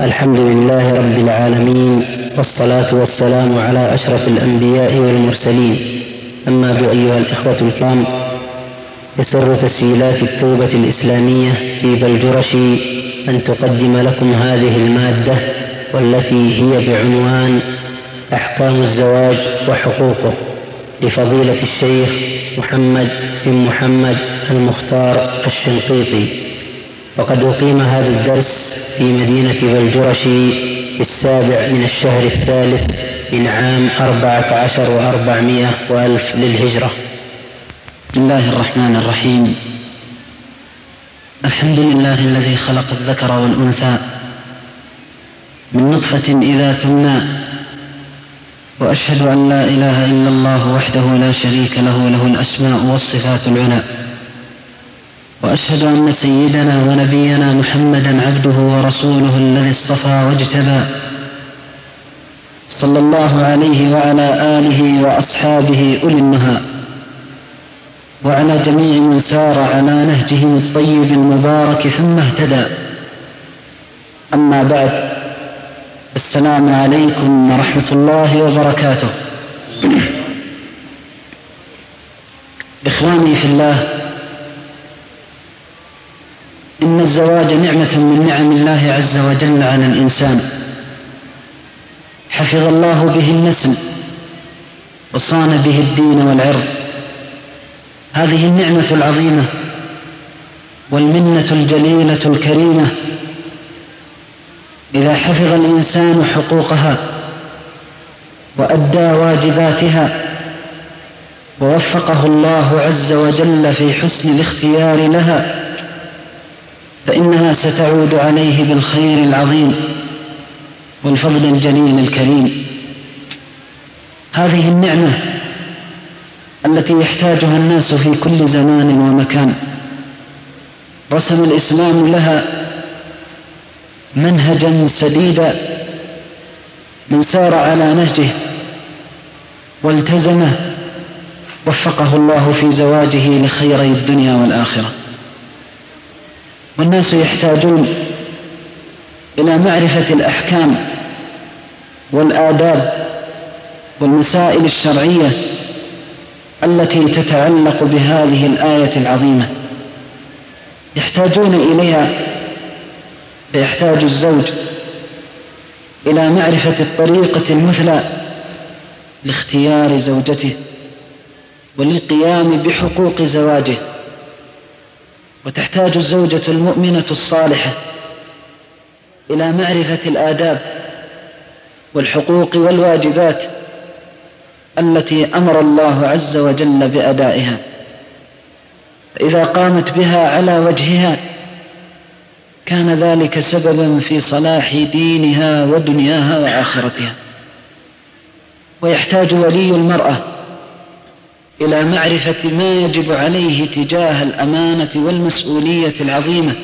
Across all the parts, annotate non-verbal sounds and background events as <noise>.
الحمد لله رب العالمين والصلاة والسلام على أشرف الأنبياء والمرسلين. أما أيها الإخوة الكرام يسر تسجيلات التوبة الإسلامية في بلجرشي أن تقدم لكم هذه المادة والتي هي بعنوان أحكام الزواج وحقوقه لفضيلة الشيخ محمد بن محمد المختار الشنقيطي. وقد أقيم هذا الدرس في مدينة بلجرشي في السابع من الشهر الثالث من عام أربعة عشر وأربعمائة وألف للهجرة. بسم الله الرحمن الرحيم. الحمد لله الذي خلق الذكر والأنثى من نطفة إذا تمنى وأشهد أن لا إله إلا الله وحده لا شريك له له الأسماء والصفات العلى. وأشهد أن سيدنا ونبينا محمدا عبده ورسوله الذي اصطفى واجتبى. صلى الله عليه وعلى آله وأصحابه أولي النهى. وعلى جميع من سار على نهجهم الطيب المبارك ثم اهتدى. أما بعد السلام عليكم ورحمة الله وبركاته. إخواني في الله إن الزواج نعمة من نعم الله عز وجل على الإنسان. حفظ الله به النسل وصان به الدين والعرض. هذه النعمة العظيمة والمنة الجليلة الكريمة. إذا حفظ الإنسان حقوقها وأدى واجباتها ووفقه الله عز وجل في حسن الاختيار لها فإنها ستعود عليه بالخير العظيم والفضل الجليل الكريم. هذه النعمة التي يحتاجها الناس في كل زمان ومكان. رسم الإسلام لها منهجا سديدا من سار على نهجه والتزمه وفقه الله في زواجه لخيري الدنيا والآخرة. والناس يحتاجون إلى معرفة الأحكام والآداب والمسائل الشرعية التي تتعلق بهذه الآية العظيمة. يحتاجون إليها فيحتاج الزوج إلى معرفة الطريقة المثلى لاختيار زوجته وللقيام بحقوق زواجه. وتحتاج الزوجة المؤمنة الصالحة إلى معرفة الآداب والحقوق والواجبات التي أمر الله عز وجل بأدائها. فإذا قامت بها على وجهها كان ذلك سببا في صلاح دينها ودنياها وآخرتها. ويحتاج ولي المرأة إلى معرفة ما يجب عليه تجاه الأمانة والمسؤولية العظيمة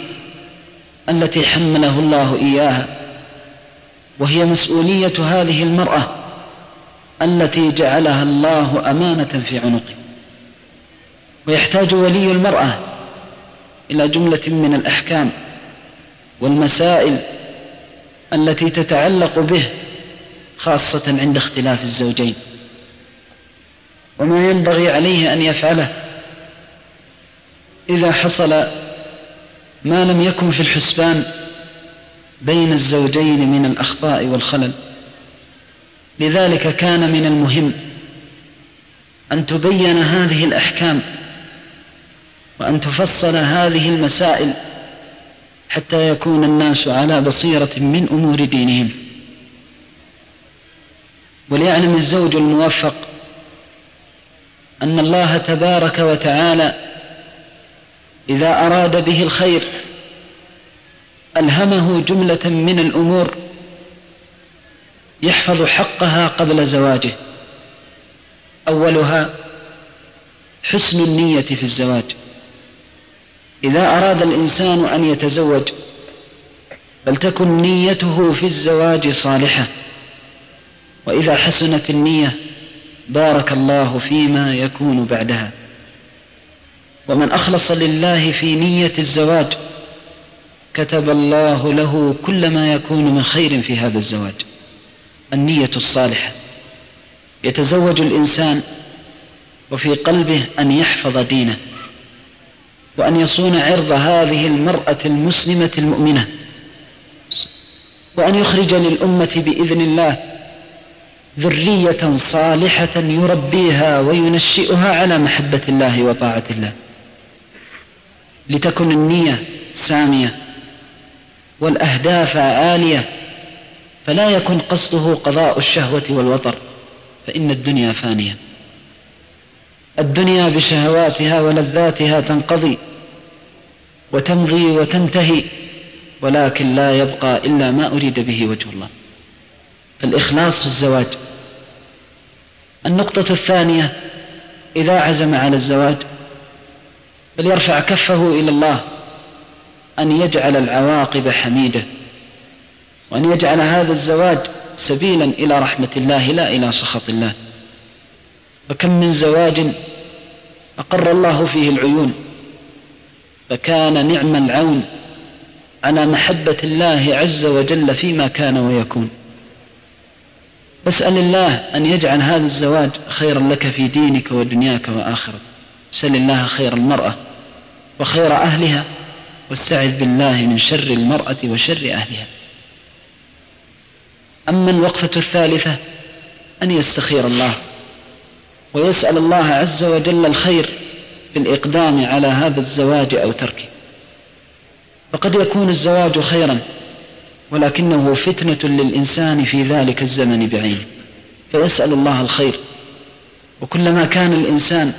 التي حمله الله إياها وهي مسؤولية هذه المرأة التي جعلها الله أمانة في عنقه. ويحتاج ولي المرأة إلى جملة من الأحكام والمسائل التي تتعلق به خاصة عند اختلاف الزوجين. وما ينبغي عليه أن يفعله إذا حصل ما لم يكن في الحسبان بين الزوجين من الأخطاء والخلل. لذلك كان من المهم أن تبين هذه الأحكام وأن تفصل هذه المسائل حتى يكون الناس على بصيرة من أمور دينهم. وليعلم الزوج الموفق أن الله تبارك وتعالى إذا أراد به الخير ألهمه جملة من الأمور يحفظ حقها قبل زواجه. أولها حسن النية في الزواج. إذا أراد الإنسان أن يتزوج فلتكن نيته في الزواج صالحة. وإذا حسنت النية بارك الله فيما يكون بعدها. ومن أخلص لله في نية الزواج كتب الله له كل ما يكون من خير في هذا الزواج. النية الصالحة. يتزوج الإنسان وفي قلبه أن يحفظ دينه وأن يصون عرض هذه المرأة المسلمة المؤمنة وأن يخرج للأمة بإذن الله ذرية صالحة يربيها وينشئها على محبة الله وطاعة الله. لتكن النية سامية والأهداف عالية فلا يكن قصده قضاء الشهوة والوطر فإن الدنيا فانية. الدنيا بشهواتها ولذاتها تنقضي وتمضي وتنتهي ولكن لا يبقى إلا ما أريد به وجه الله. فالإخلاص في الزواج. النقطة الثانية إذا عزم على الزواج فليرفع كفه إلى الله أن يجعل العواقب حميدة وأن يجعل هذا الزواج سبيلا إلى رحمة الله لا إلى سخط الله. وكم من زواج أقر الله فيه العيون فكان نعم العون على محبة الله عز وجل فيما كان ويكون. واسأل الله أن يجعل هذا الزواج خيرا لك في دينك ودنياك وآخرتك سل الله خير المرأة وخير أهلها واستعذ بالله من شر المرأة وشر أهلها. أما الوقفة الثالثة أن يستخير الله ويسأل الله عز وجل الخير في الإقدام على هذا الزواج أو تركه. فقد يكون الزواج خيرا ولكنه فتنة للإنسان في ذلك الزمن بعينه فيسأل الله الخير. وكلما كان الإنسان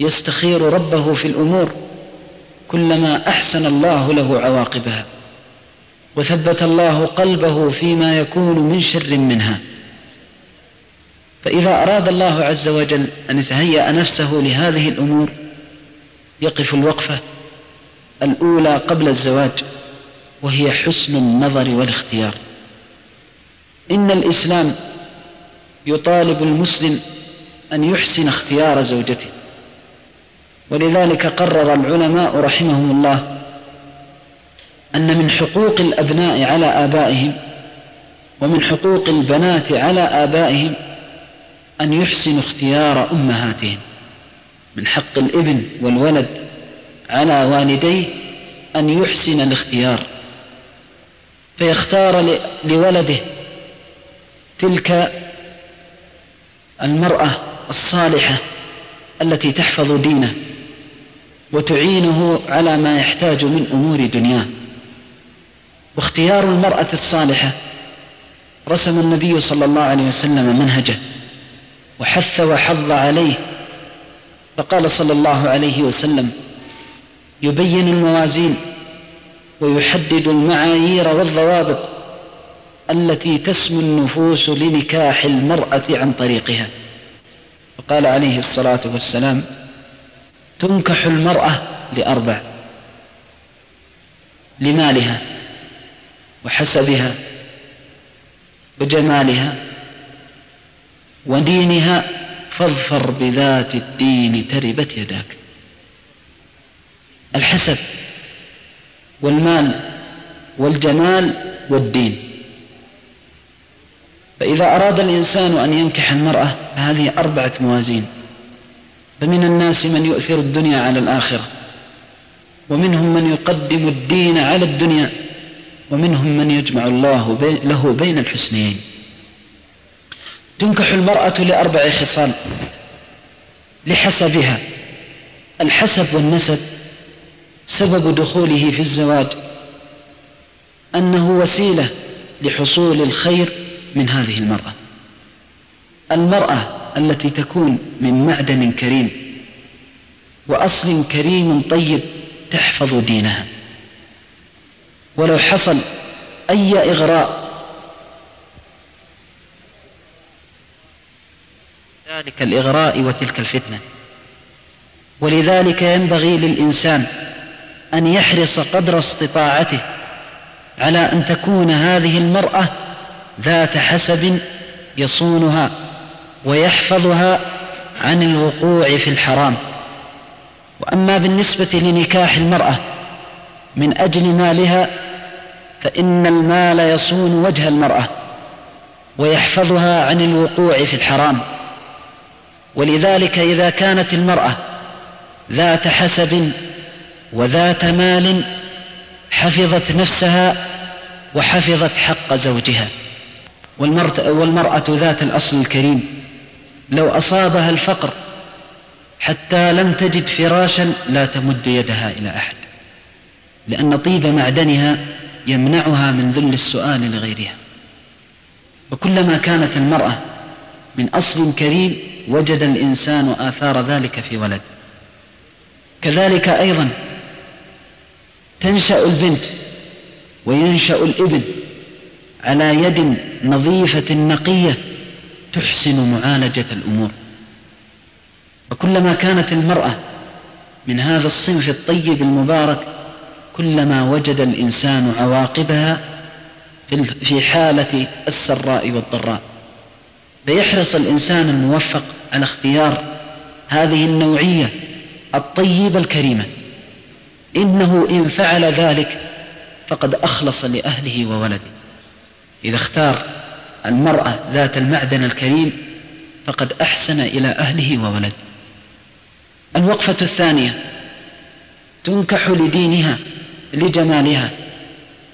يستخير ربه في الأمور كلما أحسن الله له عواقبها وثبت الله قلبه فيما يكون من شر منها. فإذا أراد الله عز وجل أن يتهيأ نفسه لهذه الأمور يقف الوقفة الأولى قبل الزواج. وهي حسن النظر والاختيار. إن الإسلام يطالب المسلم أن يحسن اختيار زوجته. ولذلك قرر العلماء رحمهم الله أن من حقوق الأبناء على آبائهم ومن حقوق البنات على آبائهم أن يحسنوا اختيار أمهاتهم. من حق الإبن والولد على والديه أن يحسن الاختيار. فيختار لولده تلك المرأة الصالحة التي تحفظ دينه وتعينه على ما يحتاج من أمور دنياه. واختيار المرأة الصالحة رسم النبي صلى الله عليه وسلم منهجه وحث وحض عليه. فقال صلى الله عليه وسلم يبين الموازين ويحدد المعايير والضوابط التي تسمو النفوس لنكاح المرأة عن طريقها. فقال عليه الصلاة والسلام تنكح المرأة لأربع لمالها وحسبها وجمالها ودينها فاظفر بذات الدين تربت يداك. الحسب والمال والجمال والدين. فإذا أراد الإنسان أن ينكح المرأة فهذه أربعة موازين. فمن الناس من يؤثر الدنيا على الآخرة ومنهم من يقدم الدين على الدنيا ومنهم من يجمع الله له بين الحسنين تنكح المرأة لأربع خصال لحسبها الحسب والنسب سبب دخوله في الزواج أنه وسيلة لحصول الخير من هذه المرأة. المرأة التي تكون من معدن كريم وأصل كريم طيب تحفظ دينها. ولو حصل أي إغراء. ذلك الإغراء وتلك الفتنة. ولذلك ينبغي للإنسان أن يحرص قدر استطاعته على أن تكون هذه المرأة ذات حسب يصونها ويحفظها عن الوقوع في الحرام. وأما بالنسبة لنكاح المرأة من أجل مالها فإن المال يصون وجه المرأة ويحفظها عن الوقوع في الحرام. ولذلك إذا كانت المرأة ذات حسب وذات مال حفظت نفسها وحفظت حق زوجها. والمرأة ذات الأصل الكريم لو أصابها الفقر حتى لم تجد فراشا لا تمد يدها إلى أحد لأن طيب معدنها يمنعها من ذل السؤال لغيرها. وكلما كانت المرأة من أصل كريم وجد الإنسان آثار ذلك في ولد. كذلك أيضا تنشأ البنت وينشأ الابن على يد نظيفة نقية تحسن معالجة الأمور. وكلما كانت المرأة من هذا الصنف الطيب المبارك كلما وجد الإنسان عواقبها في حالة السراء والضراء. فيحرص الإنسان الموفق على اختيار هذه النوعية الطيبة الكريمة. إنه إن فعل ذلك فقد أخلص لأهله وولده. إذا اختار المرأة ذات المعدن الكريم فقد أحسن إلى أهله وولده. الوقفة الثانية تنكح لدينها لجمالها.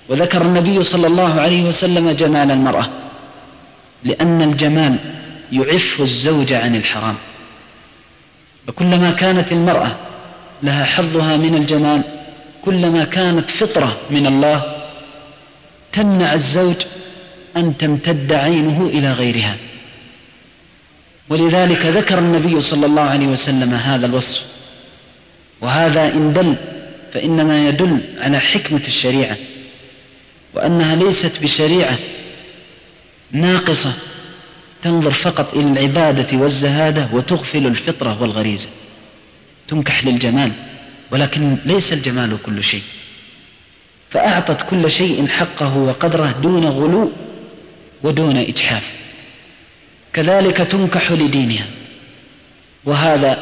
وذكر النبي صلى الله عليه وسلم جمال المرأة لأن الجمال يعف الزوج عن الحرام. وكلما كانت المرأة لها حظها من الجمال. كلما كانت فطرة من الله تمنع الزوج أن تمتد عينه إلى غيرها. ولذلك ذكر النبي صلى الله عليه وسلم هذا الوصف. وهذا إن دل فإنما يدل على حكمة الشريعة. وأنها ليست بشريعة ناقصة تنظر فقط إلى العبادة والزهادة وتغفل الفطرة والغريزة. تنكح للجمال ولكن ليس الجمال كل شيء. فأعطت كل شيء حقه وقدره دون غلو ودون إجحاف. كذلك تنكح لدينها. وهذا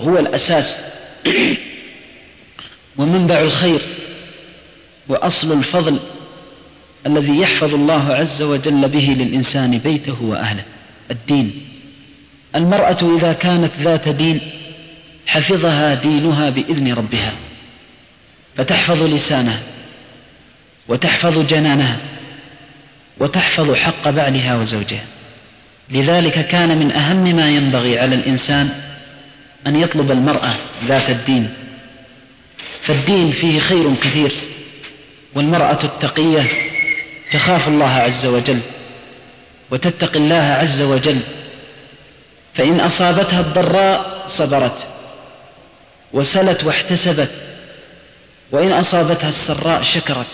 هو الأساس. <clears throat> ومنبع الخير. وأصل الفضل الذي يحفظ الله عز وجل به للإنسان بيته وأهله. الدين. المرأة إذا كانت ذات دين حفظها دينها بإذن ربها فتحفظ لسانها وتحفظ جنانها وتحفظ حق بعلها وزوجها. لذلك كان من أهم ما ينبغي على الإنسان أن يطلب المرأة ذات الدين. فالدين فيه خير كثير والمرأة التقية تخاف الله عز وجل وتتقي الله عز وجل. فإن أصابتها الضراء صبرت. وسلت واحتسبت وإن أصابتها السراء شكرت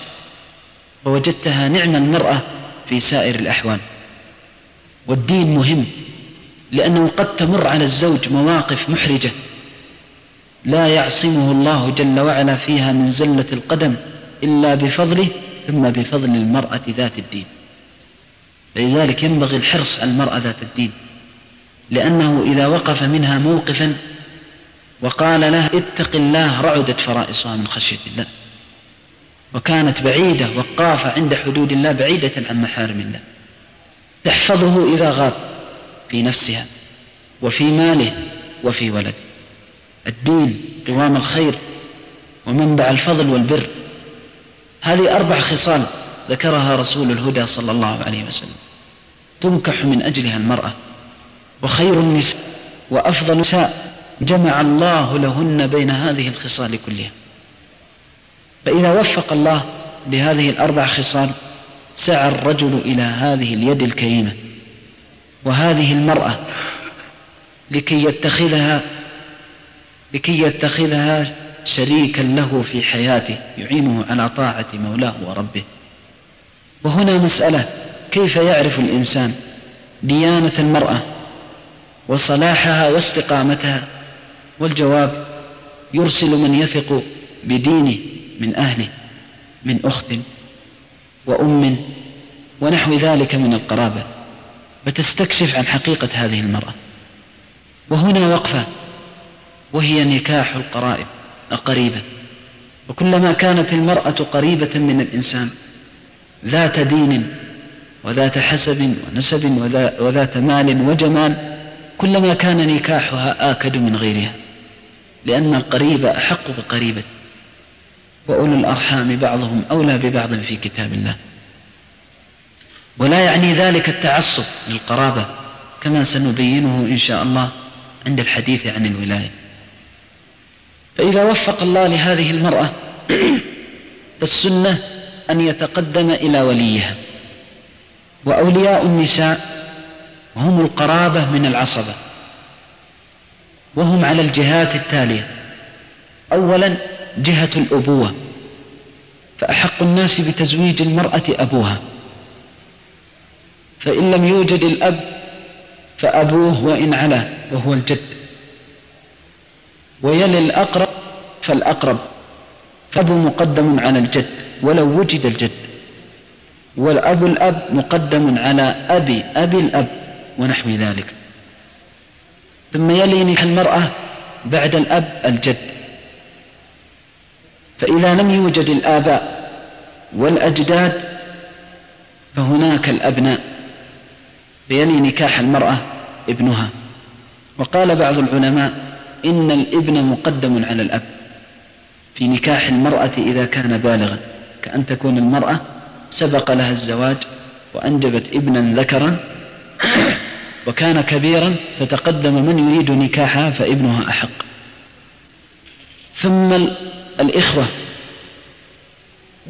ووجدتها نعم المرأة في سائر الأحوال. والدين مهم لأنه قد تمر على الزوج مواقف محرجة. لا يعصمه الله جل وعلا فيها من زلة القدم إلا بفضله ثم بفضل المرأة ذات الدين. لذلك ينبغي الحرص على المرأة ذات الدين لأنه إذا وقف منها موقفا وقال له اتق الله رعدت فرائصها من خشية الله. وكانت بعيدة وقافة عند حدود الله بعيدة عن محارم الله. تحفظه إذا غاب في نفسها وفي ماله وفي ولده. الدين قوام الخير ومنبع الفضل والبر. هذه أربع خصال ذكرها رسول الهدى صلى الله عليه وسلم. تنكح من أجلها المرأة وخير النساء وأفضل النساء. جمع الله لهن بين هذه الخصال كلها. فإذا وفق الله لهذه الأربع خصال سعى الرجل إلى هذه اليد الكريمة وهذه المرأة لكي يتخذها لكي يتخذها شريكا له في حياته يعينه على طاعة مولاه وربه. وهنا مسألة كيف يعرف الإنسان ديانة المرأة وصلاحها واستقامتها؟ والجواب يرسل من يثق بدينه من أهله من أخت وأم ونحو ذلك من القرابة فتستكشف عن حقيقة هذه المرأة. وهنا وقفة وهي نكاح القرائب القريبة. وكلما كانت المرأة قريبة من الإنسان ذات دين وذات حسب ونسب وذات مال وجمال كلما كان نكاحها آكد من غيرها. لأن القريب أحق بقريبة. وأولو الأرحام بعضهم أولى ببعض في كتاب الله. ولا يعني ذلك التعصب للقرابة كما سنبينه إن شاء الله عند الحديث عن الولاية. فإذا وفق الله لهذه المرأة <clears throat> فالسنة أن يتقدم إلى وليها. وأولياء النساء هم القرابة من العصبة. وهم على الجهات التالية. أولا جهة الأبوة فأحق الناس بتزويج المرأة أبوها. فإن لم يوجد الأب فأبوه وإن علا وهو الجد. ويلي الأقرب فالأقرب فأبو مقدم على الجد ولو وجد الجد. والأب الأب مقدم على أبي أبي الأب ونحو ذلك. ثم يلي نكاح المرأة بعد الأب الجد. فإذا لم يوجد الآباء والأجداد فهناك الأبناء فيلي نكاح المرأة ابنها. وقال بعض العلماء إن الابن مقدم على الأب في نكاح المرأة إذا كان بالغا كأن تكون المرأة سبق لها الزواج وأنجبت ابنا ذكرا وكان كبيرا فتقدم من يريد نكاحها فابنها أحق. ثم الإخوة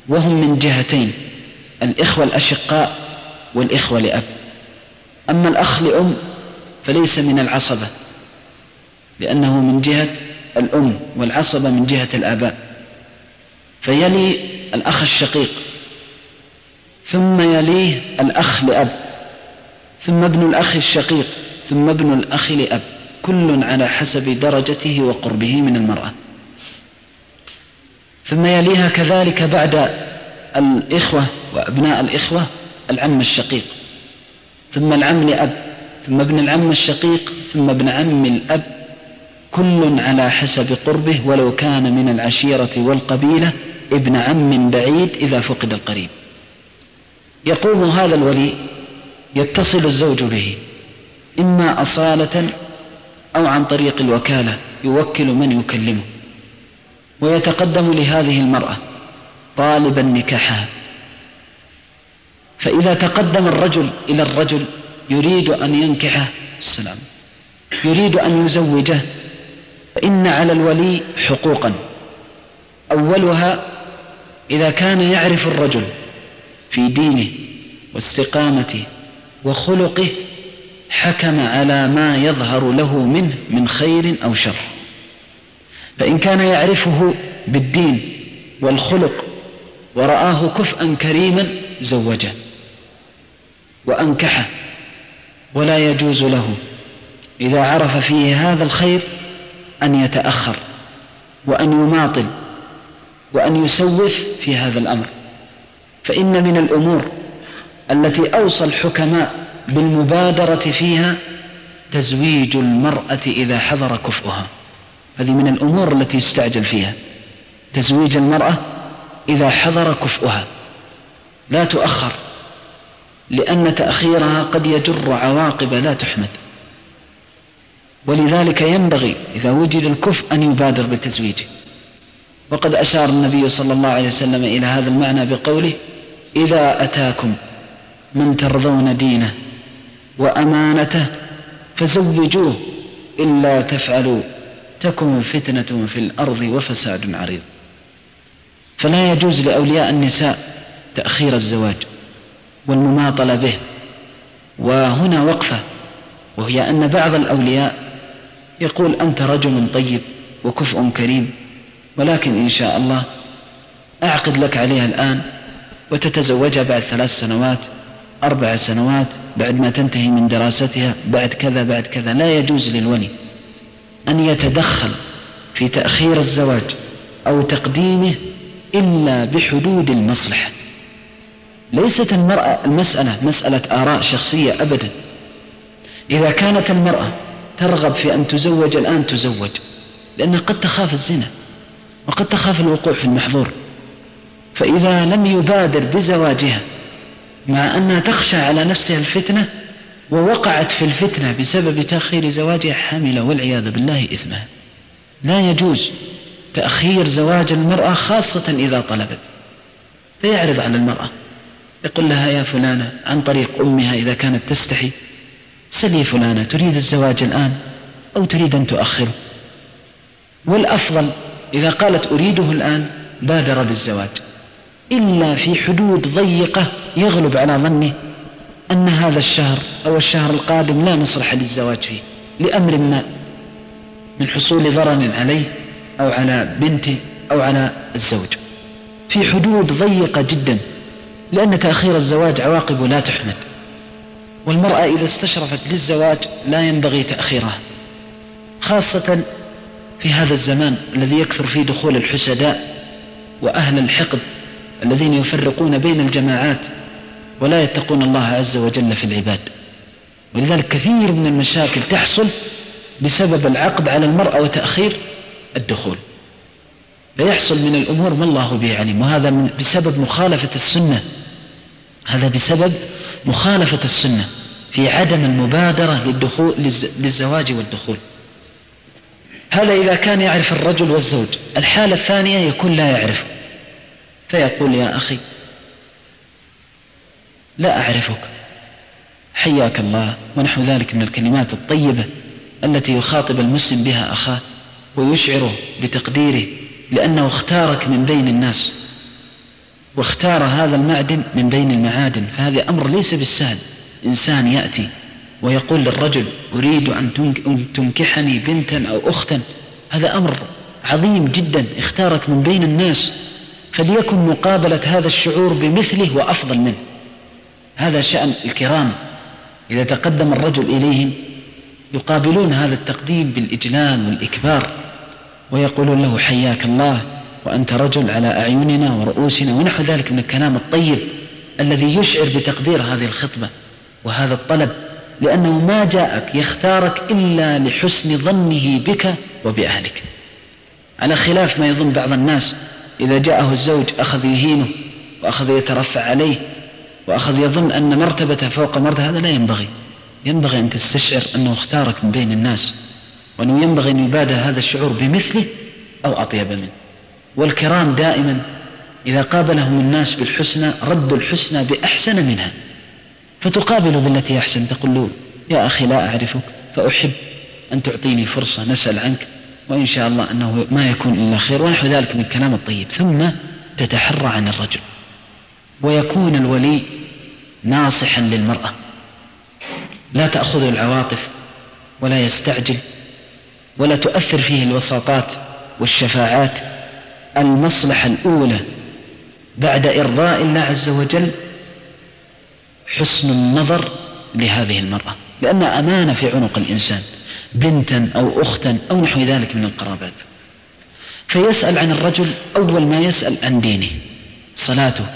وهم من جهتين الإخوة الأشقاء والإخوة لأب. أما الأخ لأم فليس من العصبة لأنه من جهة الأم والعصبة من جهة الآباء. فيلي الأخ الشقيق ثم يليه الأخ لأب. ثم ابن الأخ الشقيق ثم ابن الأخ لأب كل على حسب درجته وقربه من المرأة. ثم يليها كذلك بعد الإخوة وأبناء الإخوة العم الشقيق. ثم العم لأب ثم ابن العم الشقيق ثم ابن عم الأب كل على حسب قربه ولو كان من العشيرة والقبيلة ابن عم بعيد إذا فقد القريب. يقوم هذا الولي يتصل الزوج به إما أصالة أو عن طريق الوكالة يوكل من يكلمه. ويتقدم لهذه المرأة طالبا نكاحها فإذا تقدم الرجل إلى الرجل يريد أن ينكحه السلام. يريد أن يزوجه. فإن على الولي حقوقا. أولها إذا كان يعرف الرجل في دينه واستقامته وخلقه حكم على ما يظهر له منه من خير أو شر. فإن كان يعرفه بالدين والخلق ورآه كفءا كريما زوجه وأنكحه ولا يجوز له إذا عرف فيه هذا الخير أن يتأخر وأن يماطل وأن يسوف في هذا الأمر. فإن من الأمور التي أوصى الحكماء بالمبادرة فيها تزويج المرأة إذا حضر كفؤها. هذه من الأمور التي يستعجل فيها. تزويج المرأة إذا حضر كفؤها. لا تؤخر لأن تأخيرها قد يجر عواقب لا تحمد. ولذلك ينبغي إذا وجد الكفء أن يبادر بتزويجه وقد أشار النبي صلى الله عليه وسلم إلى هذا المعنى بقوله إذا أتاكم من ترضون دينه وأمانته فزوجوه إلا تفعلوا تكن فتنة في الأرض وفساد عريض. فلا يجوز لأولياء النساء تأخير الزواج والمماطلة به. وهنا وقفة وهي أن بعض الأولياء يقول أنت رجل طيب وكفء كريم ولكن إن شاء الله أعقد لك عليها الآن وتتزوجها بعد ثلاث سنوات أربع سنوات بعد ما تنتهي من دراستها بعد كذا بعد كذا. لا يجوز للولي أن يتدخل في تأخير الزواج أو تقديمه إلا بحدود المصلحة. ليست المرأة المسألة مسألة آراء شخصية أبدا. إذا كانت المرأة ترغب في أن تزوج الآن تزوج لأنها قد تخاف الزنا وقد تخاف الوقوع في المحظور. فإذا لم يبادر بزواجها مع أنها تخشى على نفسها الفتنة ووقعت في الفتنة بسبب تأخير زواجها حاملة والعياذ بالله إثمها لا يجوز تأخير زواج المرأة خاصة إذا طلبت. فيعرض على المرأة. يقول لها يا فلانة عن طريق أمها إذا كانت تستحي سلي فلانة تريد الزواج الآن أو تريد أن تؤخره؟ والأفضل إذا قالت أريده الآن بادر بالزواج. إلا في حدود ضيقة يغلب على ظنه أن هذا الشهر أو الشهر القادم لا مصلحة للزواج فيه لأمر ما من حصول ضرر عليه أو على بنته أو على الزوج. في حدود ضيقة جدا لأن تأخير الزواج عواقبه لا تحمد. والمرأة إذا استشرفت للزواج لا ينبغي تأخيرها خاصة في هذا الزمان الذي يكثر فيه دخول الحسداء وأهل الحقد. الذين يفرقون بين الجماعات ولا يتقون الله عز وجل في العباد. ولذلك كثير من المشاكل تحصل بسبب العقد على المرأة وتأخير الدخول. فيحصل من الأمور ما الله به عليم. وهذا من بسبب مخالفة السنة. هذا بسبب مخالفة السنة في عدم المبادرة للدخول للزواج والدخول. هذا إذا كان يعرف الرجل والزوج. الحالة الثانية يكون لا يعرف فيقول يا أخي لا أعرفك. حياك الله ونحو ذلك من الكلمات الطيبة التي يخاطب المسلم بها أخاه ويشعره بتقديره لأنه اختارك من بين الناس واختار هذا المعدن من بين المعادن. فهذا أمر ليس بالسهل. إنسان يأتي ويقول للرجل أريد أن تنكحني بنتا أو أختا. هذا أمر عظيم جدا. اختارك من بين الناس. فليكن مقابلة هذا الشعور بمثله وأفضل منه. هذا شأن الكرام. إذا تقدم الرجل إليهم يقابلون هذا التقديم بالإجلال والإكبار ويقولون له حياك الله وأنت رجل على أعيننا ورؤوسنا ونحو ذلك من الكلام الطيب الذي يشعر بتقدير هذه الخطبة وهذا الطلب لأنه ما جاءك يختارك إلا لحسن ظنه بك وبأهلك. على خلاف ما يظن بعض الناس إذا جاءه الزوج أخذ يهينه وأخذ يترفع عليه وأخذ يظن أن مرتبته فوق مرتبة هذا لا ينبغي. ينبغي أن تستشعر أنه اختارك من بين الناس وأنه ينبغي أن يبادر هذا الشعور بمثله أو أطيب منه. والكرام دائما إذا قابلهم الناس بالحسنى ردوا الحسنى بأحسن منها. فتقابل بالتي أحسن تقول له يا أخي لا أعرفك فأحب أن تعطيني فرصة نسأل عنك وإن شاء الله أنه ما يكون إلا خير ونحو ذلك من الكلام الطيب. ثم تتحرى عن الرجل. ويكون الولي ناصحا للمرأة. لا تأخذه العواطف ولا يستعجل ولا تؤثر فيه الوساطات والشفاعات المصلحة الأولى بعد إرضاء الله عز وجل حسن النظر لهذه المرأة. لأنها أمانة في عنق الإنسان. بنتا أو أختا أو نحو ذلك من القرابات. فيسأل عن الرجل أول ما يسأل عن دينه صلاته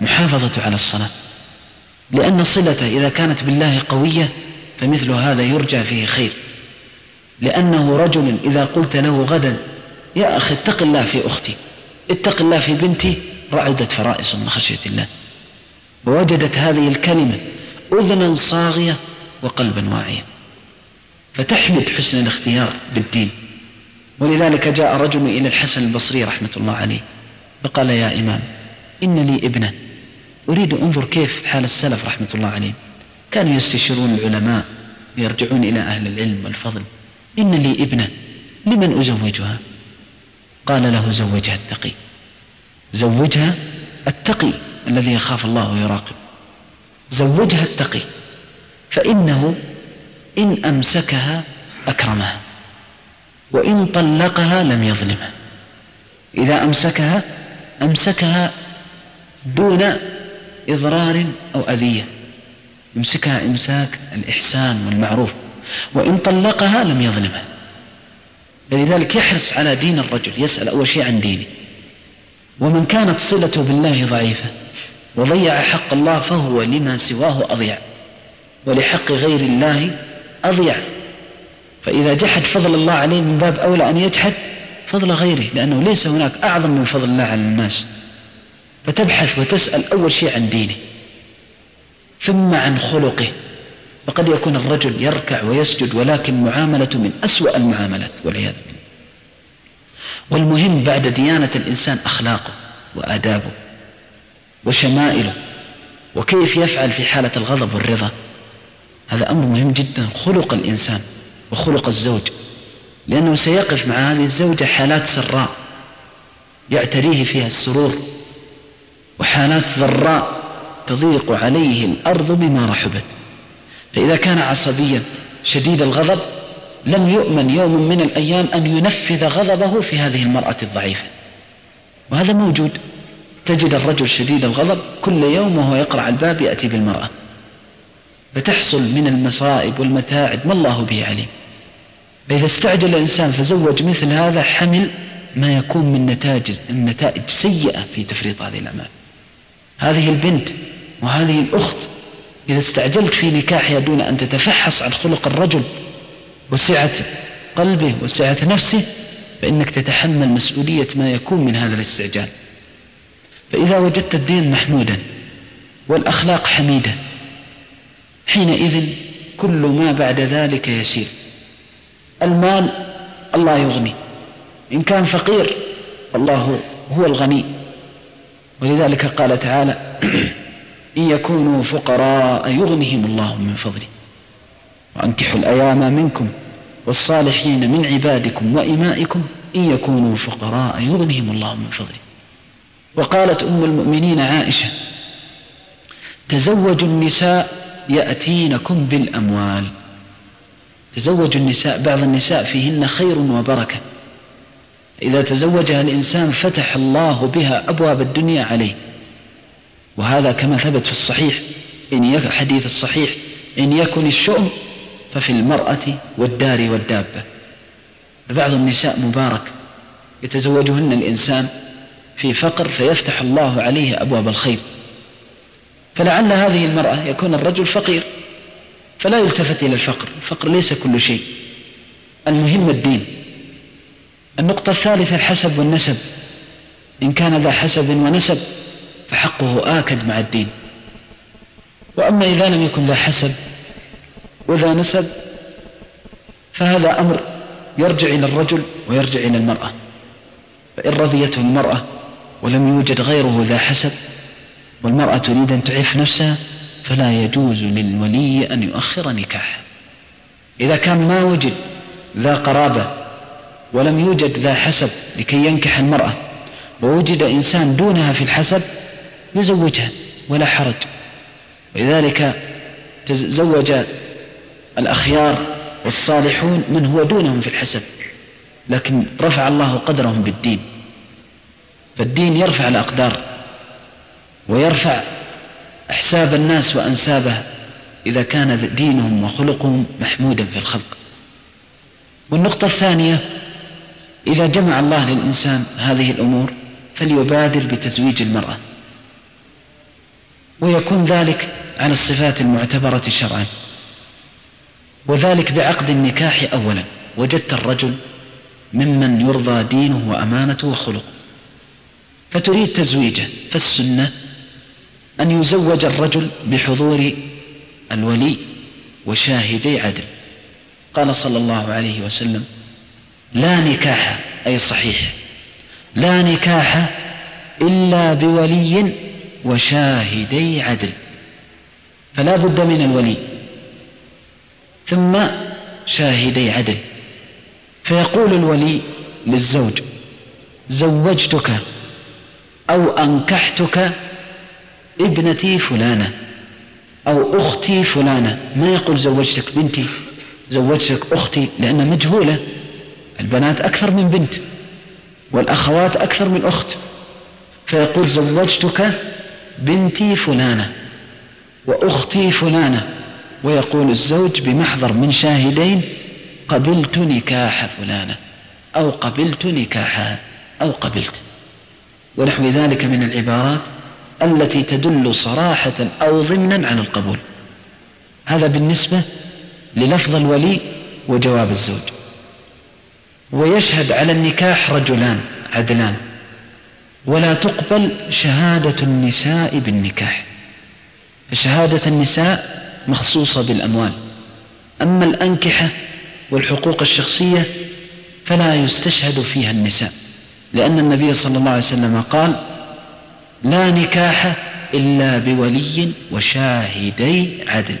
محافظة على الصلاة. لأن صلته إذا كانت بالله قوية فمثل هذا يرجى فيه خير. لأنه رجل إذا قلت له غدا يا أخي اتق الله في أختي اتق الله في بنتي رعدت فرائص من خشية الله. ووجدت هذه الكلمة أذنا صاغية وقلبا واعيا. فتحمد حسن الاختيار بالدين. ولذلك جاء رجل إلى الحسن البصري رحمة الله عليه فقال يا إمام إن لي ابنة أريد أنظر كيف حال السلف رحمة الله عليهم. كانوا يستشيرون العلماء ويرجعون إلى أهل العلم والفضل. إن لي ابنة لمن أزوجها؟ قال له زوجها التقي. زوجها التقي الذي يخاف الله ويراقب. زوجها التقي فإنه إن أمسكها أكرمها وإن طلقها لم يظلمها إذا أمسكها أمسكها دون إضرار أو أذية. يمسكها إمساك الإحسان والمعروف وإن طلقها لم يظلمها فلذلك يحرص على دين الرجل يسأل أول شيء عن دينه. ومن كانت صلته بالله ضعيفة وضيع حق الله فهو لما سواه أضيع. ولحق غير الله أضيع. فإذا جحد فضل الله عليه من باب أولى أن يجحد فضل غيره لأنه ليس هناك أعظم من فضل الله على الناس. فتبحث وتسأل أول شيء عن دينه ثم عن خلقه. فقد يكون الرجل يركع ويسجد ولكن معاملة من أسوأ المعاملات والعياذ بالله. والمهم بعد ديانة الإنسان أخلاقه وآدابه وشمائله وكيف يفعل في حالة الغضب والرضا. هذا أمر مهم جدا خلق الإنسان وخلق الزوج لأنه سيقف مع هذه الزوجة حالات سراء يعتريه فيها السرور وحالات ضراء تضيق عليه الأرض بما رحبت. فإذا كان عصبيا شديد الغضب لم يؤمن يوم من الأيام أن ينفذ غضبه في هذه المرأة الضعيفة. وهذا موجود تجد الرجل شديد الغضب كل يوم وهو يقرع الباب يأتي بالمرأة. فتحصل من المصائب والمتاعب ما الله به عليم. فإذا استعجل الإنسان فزوج مثل هذا حمل ما يكون من نتائج النتائج سيئة في تفريط هذه الأعمال. هذه البنت وهذه الأخت إذا استعجلت في نكاحها دون أن تتفحص عن خلق الرجل وسعة قلبه وسعة نفسه فإنك تتحمل مسؤولية ما يكون من هذا الاستعجال. فإذا وجدت الدين محمودا والأخلاق حميدة حينئذ كل ما بعد ذلك يسير. المال الله يغني إن كان فقير الله هو الغني. ولذلك قال تعالى <clears throat> إن يكونوا فقراء يغنهم الله من فضله. وأنكحوا الأيام منكم والصالحين من عبادكم وإمائكم إن يكونوا فقراء يغنهم الله من فضله. وقالت أم المؤمنين عائشة تزوجوا النساء يأتينكم بالأموال. تزوجوا النساء بعض النساء فيهن خير وبركة. إذا تزوجها الإنسان فتح الله بها أبواب الدنيا عليه. وهذا كما ثبت في الصحيح. إن حديث الصحيح إن يكن الشؤم ففي المرأة والدار والدابة. فبعض النساء مبارك. يتزوجهن الإنسان في فقر فيفتح الله عليه أبواب الخير. فلعل هذه المرأة يكون الرجل فقير فلا يلتفت إلى الفقر الفقر ليس كل شيء. المهم الدين. النقطة الثالثة الحسب والنسب. إن كان ذا حسب ونسب فحقه آكد مع الدين. وأما إذا لم يكن ذا حسب وذا نسب فهذا أمر يرجع إلى الرجل ويرجع إلى المرأة. فإن رضيته المرأة ولم يوجد غيره ذا حسب والمرأة تريد أن تعف نفسها فلا يجوز للولي أن يؤخر نكاحها إذا كان ما وجد ذا قرابة ولم يوجد ذا حسب لكي ينكح المرأة ووجد إنسان دونها في الحسب يزوجها ولا حرج. ولذلك تزوج الأخيار والصالحون من هو دونهم في الحسب لكن رفع الله قدرهم بالدين. فالدين يرفع الأقدار. ويرفع أحساب الناس وأنسابها إذا كان دينهم وخلقهم محمودا في الخلق. والنقطة الثانية إذا جمع الله للإنسان هذه الأمور فليبادر بتزويج المرأة ويكون ذلك على الصفات المعتبرة شرعا وذلك بعقد النكاح أولا. وجدت الرجل ممن يرضى دينه وأمانته وخلقه فتريد تزويجه فالسنة أن يزوج الرجل بحضور الولي وشاهدي عدل. قال صلى الله عليه وسلم لا نكاح أي صحيح. لا نكاح إلا بولي وشاهدي عدل. فلا بد من الولي ثم شاهدي عدل. فيقول الولي للزوج زوجتك أو أنكحتك ابنتي فلانة أو أختي فلانة. ما يقول زوجتك بنتي؟ زوجتك أختي لأن مجهولة. البنات أكثر من بنت والأخوات أكثر من أخت. فيقول زوجتك بنتي فلانة وأختي فلانة. ويقول الزوج بمحضر من شاهدين قبلت نكاح فلانة أو قبلت نكاحها أو قبلت. ونحو ذلك من العبارات. التي تدل صراحة أو ضمنا عن القبول. هذا بالنسبة للفظ الولي وجواب الزوج. ويشهد على النكاح رجلان عدلان. ولا تقبل شهادة النساء بالنكاح. فشهادة النساء مخصوصة بالأموال. أما الأنكحة والحقوق الشخصية فلا يستشهد فيها النساء لأن النبي صلى الله عليه وسلم قال لا نكاح إلا بولي وشاهدي عدل.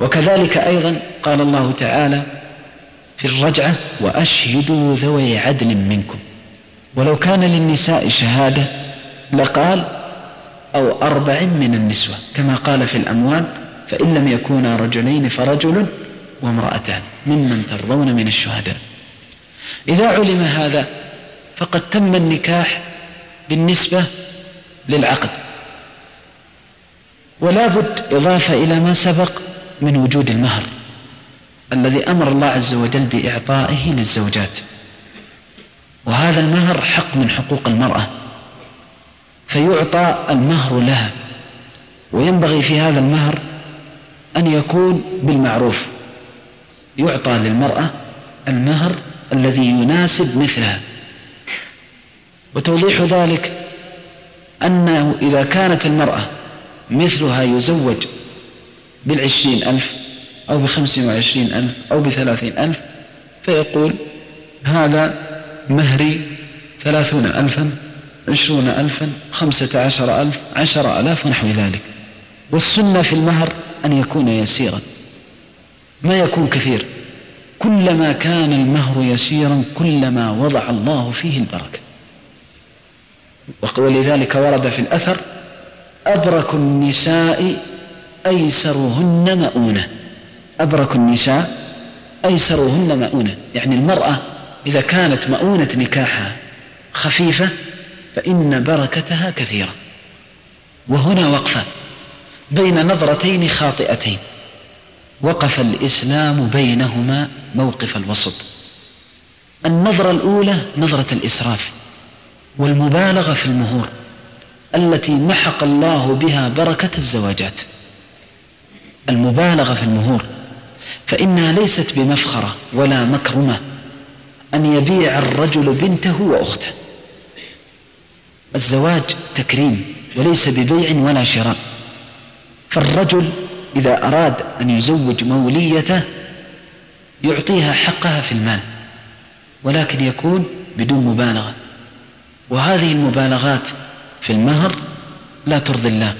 وكذلك أيضا قال الله تعالى في الرجعة وأشهدوا ذوي عدل منكم. ولو كان للنساء شهادة لقال أو أربع من النسوة كما قال في الأموال فإن لم يكونا رجلين فرجل وامرأتان ممن ترضون من الشهداء. إذا علم هذا فقد تم النكاح بالنسبة للعقد. ولا بد إضافة إلى ما سبق من وجود المهر الذي أمر الله عز وجل بإعطائه للزوجات. وهذا المهر حق من حقوق المرأة فيعطى المهر لها. وينبغي في هذا المهر أن يكون بالمعروف. يعطى للمرأة المهر الذي يناسب مثلها. وتوضيح ذلك أنه إذا كانت المرأة مثلها يزوج بالعشرين ألف أو بخمس وعشرين ألف أو بثلاثين ألف فيقول هذا مهري ثلاثون ألفا عشرون ألفا خمسة عشر ألف عشر ألاف ونحو ذلك. والسنة في المهر أن يكون يسيرا. ما يكون كثير. كلما كان المهر يسيرا كلما وضع الله فيه البركة. ولذلك ورد في الأثر أبرك النساء أيسرهن مؤونة. أبرك النساء أيسرهن مؤونة. يعني المرأة إذا كانت مؤونة نكاحها خفيفة فإن بركتها كثيرة. وهنا وقفة بين نظرتين خاطئتين. وقف الإسلام بينهما موقف الوسط. النظرة الأولى نظرة الإسراف. والمبالغة في المهور التي محق الله بها بركة الزواجات. المبالغة في المهور فإنها ليست بمفخرة ولا مكرمة أن يبيع الرجل بنته وأخته. الزواج تكريم وليس ببيع ولا شراء. فالرجل إذا أراد أن يزوج موليته يعطيها حقها في المال ولكن يكون بدون مبالغة. وهذه المبالغات في المهر لا ترضي الله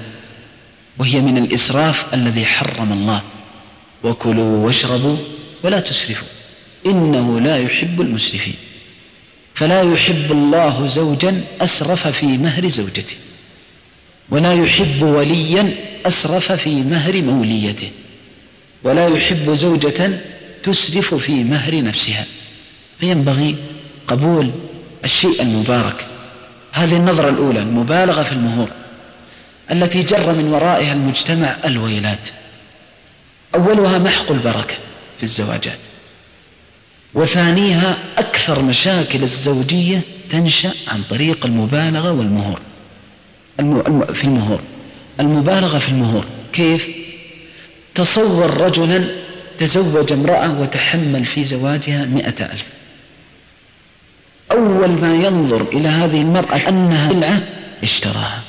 وهي من الإسراف الذي حرم الله. وكلوا واشربوا ولا تسرفوا إنه لا يحب المسرفين. فلا يحب الله زوجا أسرف في مهر زوجته ولا يحب وليا أسرف في مهر موليته ولا يحب زوجة تسرف في مهر نفسها. فينبغي قبول الشيء المبارك هذه النظرة الأولى المبالغة في المهور التي جر من ورائها المجتمع الويلات. أولها محق البركة في الزواجات. وثانيها أكثر مشاكل الزوجية تنشأ عن طريق المبالغة والمهور. في المهور. المبالغة في المهور. كيف؟ تصور رجلا تزوج امرأة وتحمل في زواجها مئة ألف. أول ما ينظر إلى هذه المرأة أنها سلعة اشتراها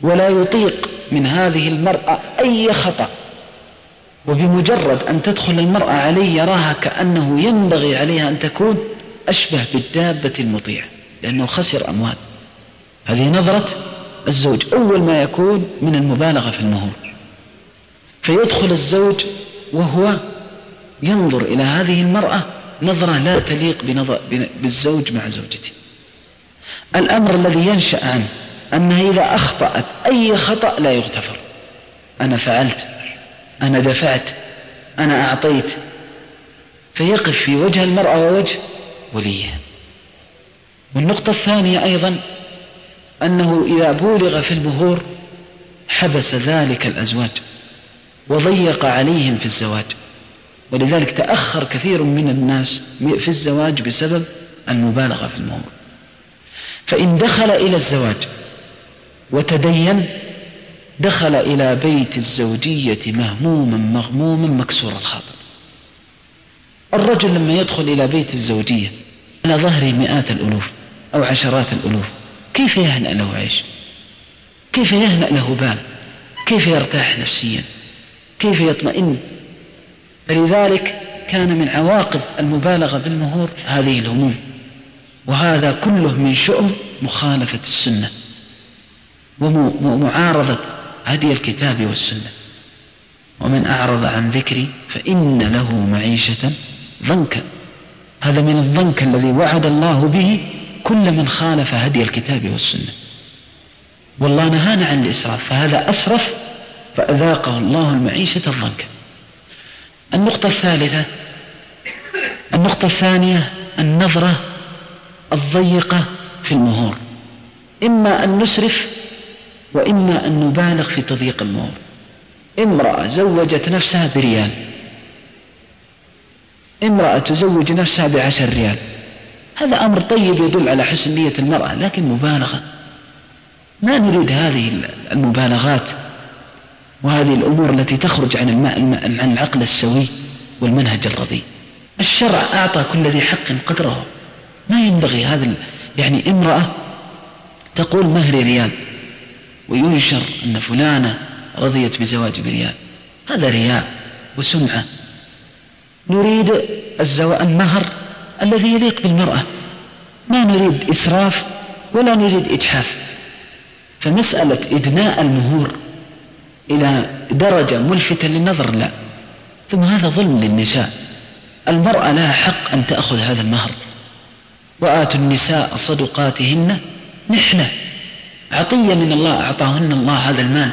ولا يطيق من هذه المرأة أي خطأ. وبمجرد أن تدخل المرأة عليه يراها كأنه ينبغي عليها أن تكون أشبه بالدابة المطيعة لأنه خسر أموال. هذه نظرة الزوج أول ما يكون من المبالغة في المهور. فيدخل الزوج وهو ينظر إلى هذه المرأة نظرة لا تليق بنظر بالزوج مع زوجته. الأمر الذي ينشأ عنه أنها إذا أخطأت أي خطأ لا يغتفر. أنا فعلت أنا دفعت أنا أعطيت. فيقف في وجه المرأة ووجه وليها. والنقطة الثانية أيضا أنه إذا بولغ في المهور حبس ذلك الأزواج وضيق عليهم في الزواج. ولذلك تأخر كثير من الناس في الزواج بسبب المبالغة في المهور فإن دخل إلى الزواج وتدين دخل إلى بيت الزوجية مهموما مغموما مكسور الخاطر. الرجل لما يدخل إلى بيت الزوجية على ظهره مئات الألوف أو عشرات الألوف كيف يهنأ له عيش؟ كيف يهنأ له بال؟ كيف يرتاح نفسيا؟ كيف يطمئن؟ فلذلك كان من عواقب المبالغة بالمهور هذه الهموم. وهذا كله من شؤم مخالفة السنة ومعارضة هدي الكتاب والسنة. ومن أعرض عن ذكري فإن له معيشة ضنكا. هذا من الضنك الذي وعد الله به كل من خالف هدي الكتاب والسنة. والله نهانا عن الإسراف فهذا أسرف فأذاقه الله المعيشة الضنكا. النقطة الثالثة النقطة الثانية النظرة الضيقة في المهور. إما أن نسرف وإما أن نبالغ في تضييق المهور. امرأة زوجت نفسها بريال. امرأة تزوج نفسها بعشر ريال. هذا أمر طيب يدل على حسن نية المرأة لكن مبالغة. ما نريد هذه المبالغات وهذه الأمور التي تخرج عن الماء عن العقل السوي والمنهج الرضي. الشرع أعطى كل ذي حق قدره. ما ينبغي هذا يعني امرأة تقول مهري ريال؟ وينشر أن فلانة رضيت بزواج بريال. هذا رياء وسمعة. نريد المهر الذي يليق بالمرأة. ما نريد إسراف ولا نريد إجحاف. فمسألة إدناء المهور إلى درجة ملفتة للنظر لا. ثم هذا ظلم للنساء. المرأة لها حق أن تأخذ هذا المهر. وآتوا النساء صدقاتهن نحلة. عطية من الله أعطاهن الله هذا المال.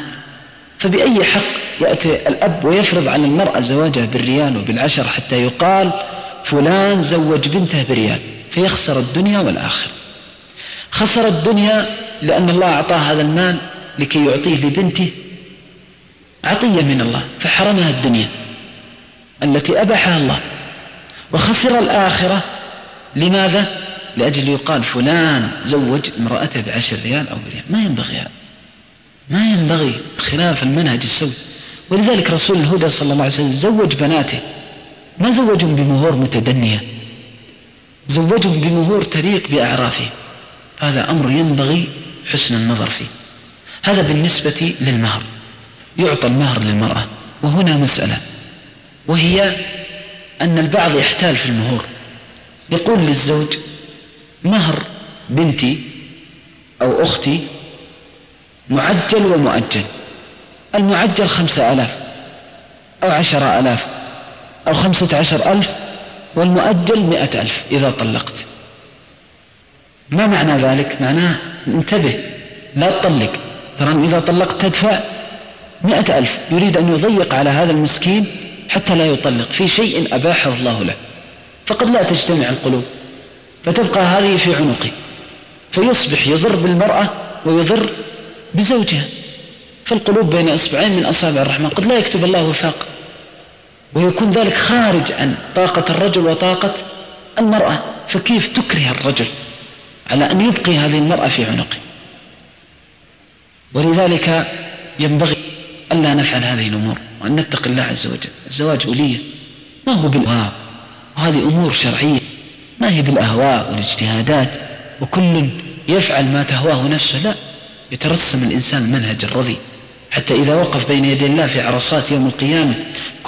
فبأي حق يأتي الأب ويفرض على المرأة زواجها بالريال وبالعشر حتى يقال فلان زوج بنته بريال فيخسر الدنيا والآخرة. خسر الدنيا لأن الله أعطاه هذا المال لكي يعطيه لبنته عطية من الله فحرمها الدنيا التي أباحها الله. وخسر الآخرة. لماذا؟ لأجل يقال فلان زوج امرأته بعشر ريال أو بريال. ما ينبغي هذا. ما ينبغي خلاف المنهج السوي. ولذلك رسول الهدى صلى الله عليه وسلم زوج بناته. ما زوجهم بمهور متدنية؟ زوجهم بمهور تليق بأعرافهم هذا أمر ينبغي حسن النظر فيه. هذا بالنسبة للمهر. يعطى المهر للمرأة. وهنا مسألة. وهي أن البعض يحتال في المهور. يقول للزوج مهر بنتي أو أختي معجل ومؤجل. المعجل خمسة ألاف أو عشرة ألاف أو خمسة عشر ألف والمؤجل مئة ألف إذا طلقت. ما معنى ذلك؟ معناه انتبه لا تطلق. ترى إذا طلقت تدفع مئة ألف يريد أن يضيق على هذا المسكين حتى لا يطلق في شيء أباحه الله له. فقد لا تجتمع القلوب فتبقى هذه في عنقه فيصبح يضر بالمرأة ويضر بزوجها. فالقلوب بين إصبعين من أصابع الرحمن قد لا يكتب الله وفاق ويكون ذلك خارج عن طاقة الرجل وطاقة المرأة. فكيف تكره الرجل على أن يبقي هذه المرأة في عنقه؟ ولذلك ينبغي ألا نفعل هذه الأمور وأن نتقي الله عز وجل. الزواج أولية ما هو بالأهواء. وهذه أمور شرعية ما هي بالأهواء والاجتهادات. وكل يفعل ما تهواه نفسه لا. يترسم الإنسان المنهج الرضي. حتى إذا وقف بين يدي الله في عرصات يوم القيامة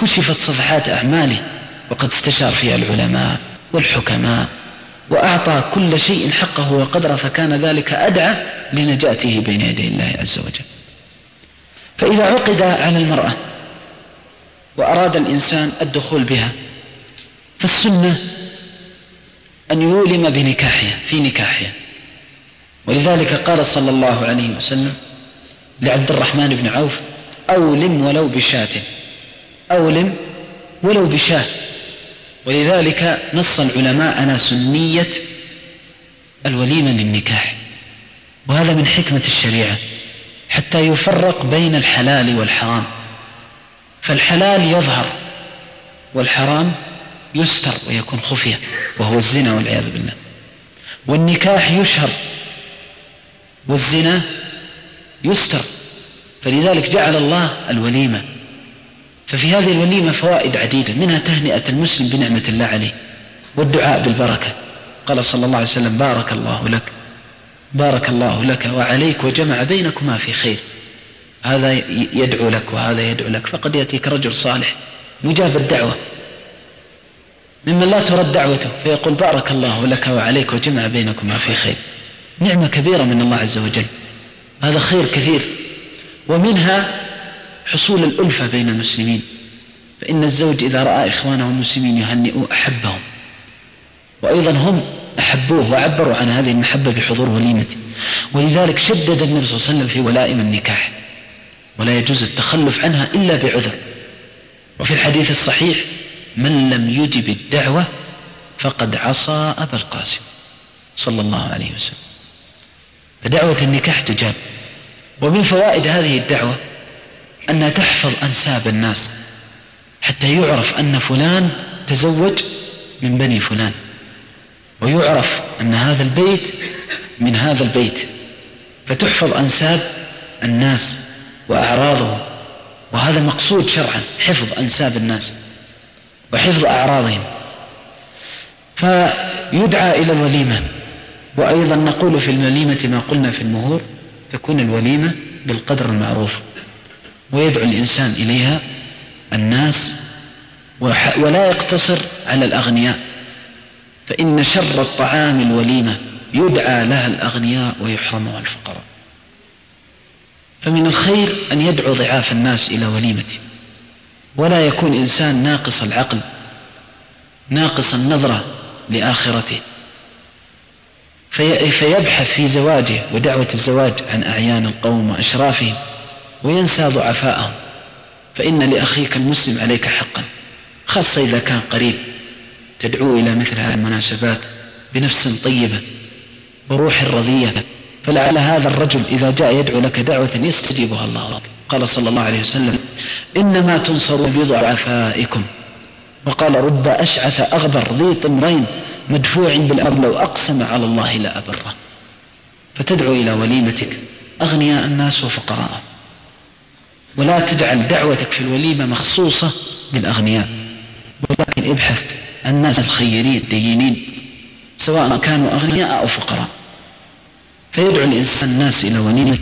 كشفت صفحات أعماله وقد استشار فيها العلماء والحكماء وأعطى كل شيء حقه وقدره فكان ذلك أدعى لنجاته بين يدي الله عز وجل. فإذا عقد على المرأة وأراد الإنسان الدخول بها فالسنة أن يولم بنكاحها في نكاحها. ولذلك قال صلى الله عليه وسلم لعبد الرحمن بن عوف أولم ولو بشاة أولم ولو بشاة. ولذلك نص العلماء على سنية الوليمة للنكاح. وهذا من حكمة الشريعة. حتى يفرق بين الحلال والحرام. فالحلال يظهر والحرام يستر ويكون خفية وهو الزنا والعياذ بالله. والنكاح يشهر والزنا يستر. فلذلك جعل الله الوليمة. ففي هذه الوليمة فوائد عديدة منها تهنئة المسلم بنعمة الله عليه والدعاء بالبركة. قال صلى الله عليه وسلم بارك الله لك. بارك الله لك وعليك وجمع بينكما في خير. هذا يدعو لك وهذا يدعو لك. فقد يأتيك رجل صالح مجاب الدعوة. ممن لا ترد دعوته فيقول بارك الله لك وعليك وجمع بينكما في خير. نعمة كبيرة من الله عز وجل. هذا خير كثير. ومنها حصول الألفة بين المسلمين. فإن الزوج إذا رأى إخوانه المسلمين يهنئوا أحبهم. وأيضا هم أحبوه وعبروا عن هذه المحبة بحضور وليمته. ولذلك شدد النبي صلى الله عليه وسلم في ولائم النكاح ولا يجوز التخلف عنها إلا بعذر. وفي الحديث الصحيح من لم يجب الدعوة فقد عصى أبا القاسم. صلى الله عليه وسلم. فدعوة النكاح تجاب. ومن فوائد هذه الدعوة أنها تحفظ أنساب الناس حتى يعرف أن فلان تزوج من بني فلان. ويعرف أن هذا البيت من هذا البيت. فتحفظ أنساب الناس وأعراضهم وهذا مقصود شرعا حفظ أنساب الناس وحفظ أعراضهم. فيدعى إلى الوليمة. وأيضا نقول في الوليمة ما قلنا في المهور تكون الوليمة بالقدر المعروف. ويدعو الإنسان إليها الناس ولا يقتصر على الأغنياء. فإن شر الطعام الوليمة يدعى لها الأغنياء ويحرمها الفقراء. فمن الخير أن يدعو ضعاف الناس إلى وليمته. ولا يكون إنسان ناقص العقل ناقص النظرة لآخرته. في فيبحث في زواجه ودعوة الزواج عن أعيان القوم وأشرافهم وينسى ضعفاءهم. فإن لأخيك المسلم عليك حقا خاصة إذا كان قريب. تدعو إلى مثل هذه المناسبات بنفس طيبة وروح رضية. فلعل هذا الرجل إذا جاء يدعو لك دعوة يستجيبها الله. لك قال صلى الله عليه وسلم إنما تنصرون بضعفائكم. وقال رب أشعث أغبر ذي طمرين مدفوع بالأمر لو أقسم على الله لأبره فتدعو إلى وليمتك. أغنياء الناس وفقراء. ولا تجعل دعوتك في الوليمة مخصوصة بالأغنياء. ولكن ابحث الناس الخيرين الدينين سواء كانوا أغنياء أو فقراء. فيدعو الإنسان الناس إلى وليمة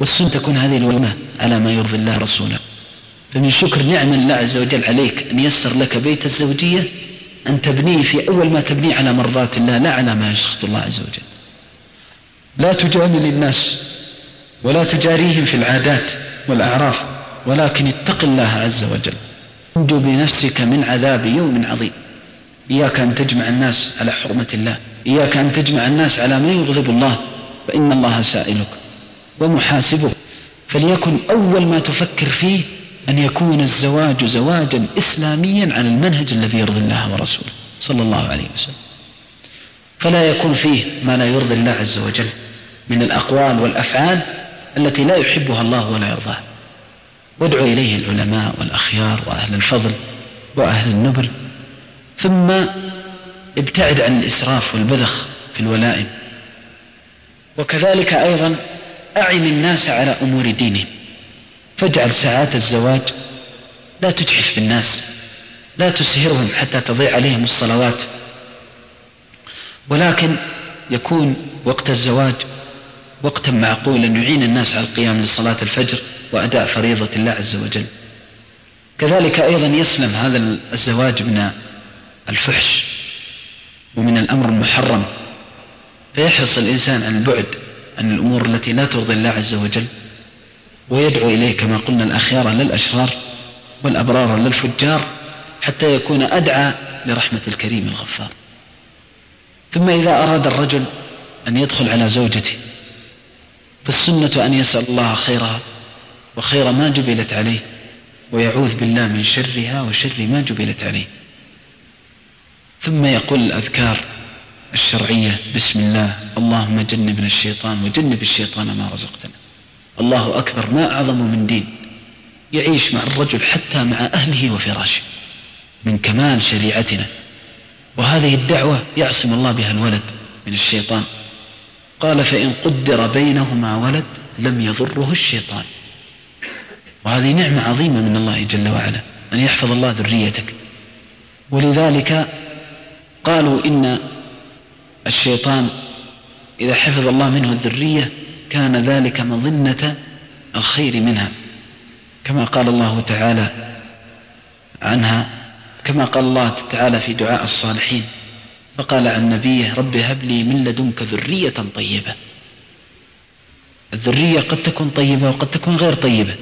والسنة تكون هذه الوليمة على ما يرضي الله رسوله؟ فمن شكر نعم الله عز وجل عليك أن يسر لك بيت الزوجية أن تبنيه في أول ما تبنيه على مرضات الله لا على ما يسخط الله عز وجل. لا تجامل الناس ولا تجاريهم في العادات والأعراف ولكن اتق الله عز وجل. انجو بنفسك من عذاب يوم عظيم. إياك أن تجمع الناس على حرمة الله إياك أن تجمع الناس على ما يغضب الله فإن الله سائلك ومحاسبك. فليكن أول ما تفكر فيه أن يكون الزواج زواجا إسلاميا على المنهج الذي يرضي الله ورسوله صلى الله عليه وسلم. فلا يكون فيه ما لا يرضي الله عز وجل من الأقوال والأفعال التي لا يحبها الله ولا يرضاها. وادعو إليه العلماء والأخيار وأهل الفضل وأهل النبل ثم ابتعد عن الإسراف والبذخ في الولائم. وكذلك أيضا أعن الناس على أمور دينهم. فاجعل ساعات الزواج لا تجحف بالناس لا تسهرهم حتى تضيع عليهم الصلوات. ولكن يكون وقت الزواج وقتا معقولا يعين الناس على القيام لصلاة الفجر وأداء فريضة الله عز وجل. كذلك أيضا يسلم هذا الزواج من الفحش ومن الأمر المحرم فيحرص الإنسان عن البعد عن الأمور التي لا ترضي الله عز وجل ويدعو إليه كما قلنا الأخيار للأشرار والأبرار للفجار حتى يكون أدعى لرحمة الكريم الغفار. ثم إذا أراد الرجل أن يدخل على زوجته فالسنة أن يسأل الله خيرها وخير ما جبلت عليه ويعوذ بالله من شرها وشر ما جبلت عليه. ثم يقول الأذكار الشرعية بسم الله اللهم جنبنا الشيطان وجنب الشيطان ما رزقتنا. الله أكبر ما أعظم من دين. يعيش مع الرجل حتى مع أهله وفراشه من كمال شريعتنا. وهذه الدعوة يعصم الله بها الولد من الشيطان. قال فإن قدر بينهما ولد لم يضره الشيطان. وهذه نعمة عظيمة من الله جل وعلا أن يحفظ الله ذريتك. ولذلك قالوا إن الشيطان إذا حفظ الله منه الذرية كان ذلك مظنة الخير منها. كما قال الله تعالى عنها كما قال الله تعالى في دعاء الصالحين فقال عن نبيه رب هب لي من لدنك ذرية طيبة. الذرية قد تكون طيبة وقد تكون غير طيبة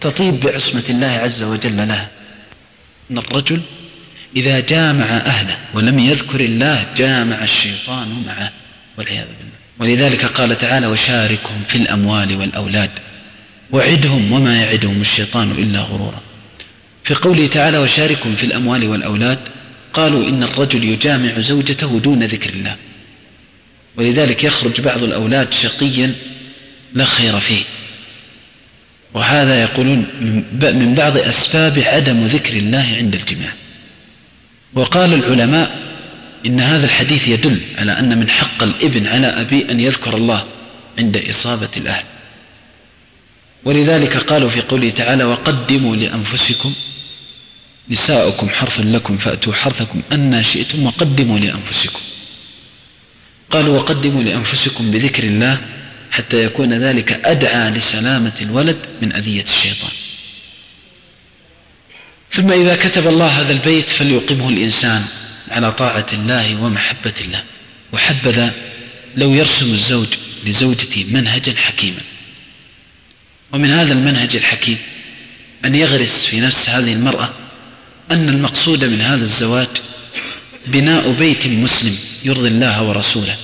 تطيب بعصمة الله عز وجل لها. أن الرجل إذا جامع أهله ولم يذكر الله جامع الشيطان معه والعياذ بالله. ولذلك قال تعالى وشاركهم في الأموال والأولاد وعدهم وما يعدهم الشيطان إلا غرورا. في قوله تعالى وشاركهم في الأموال والأولاد قالوا إن الرجل يجامع زوجته دون ذكر الله. ولذلك يخرج بعض الأولاد شقيا لا خير فيه. وهذا يقولون من بعض أسباب عدم ذكر الله عند الجماع وقال العلماء إن هذا الحديث يدل على أن من حق الإبن على أبيه أن يذكر الله عند إصابة الأهل. ولذلك قالوا في قوله تعالى وقدموا لأنفسكم نساؤكم حرث لكم فأتوا حرثكم أن شئتم وقدموا لأنفسكم قالوا وقدموا لأنفسكم بذكر الله حتى يكون ذلك أدعى لسلامة الولد من أذية الشيطان ثم إذا كتب الله هذا البيت فليقمه الإنسان على طاعة الله ومحبة الله. وحبذا لو يرسم الزوج لزوجته منهجا حكيما. ومن هذا المنهج الحكيم أن يغرس في نفس هذه المرأة أن المقصود من هذا الزواج بناء بيت مسلم يرضي الله ورسوله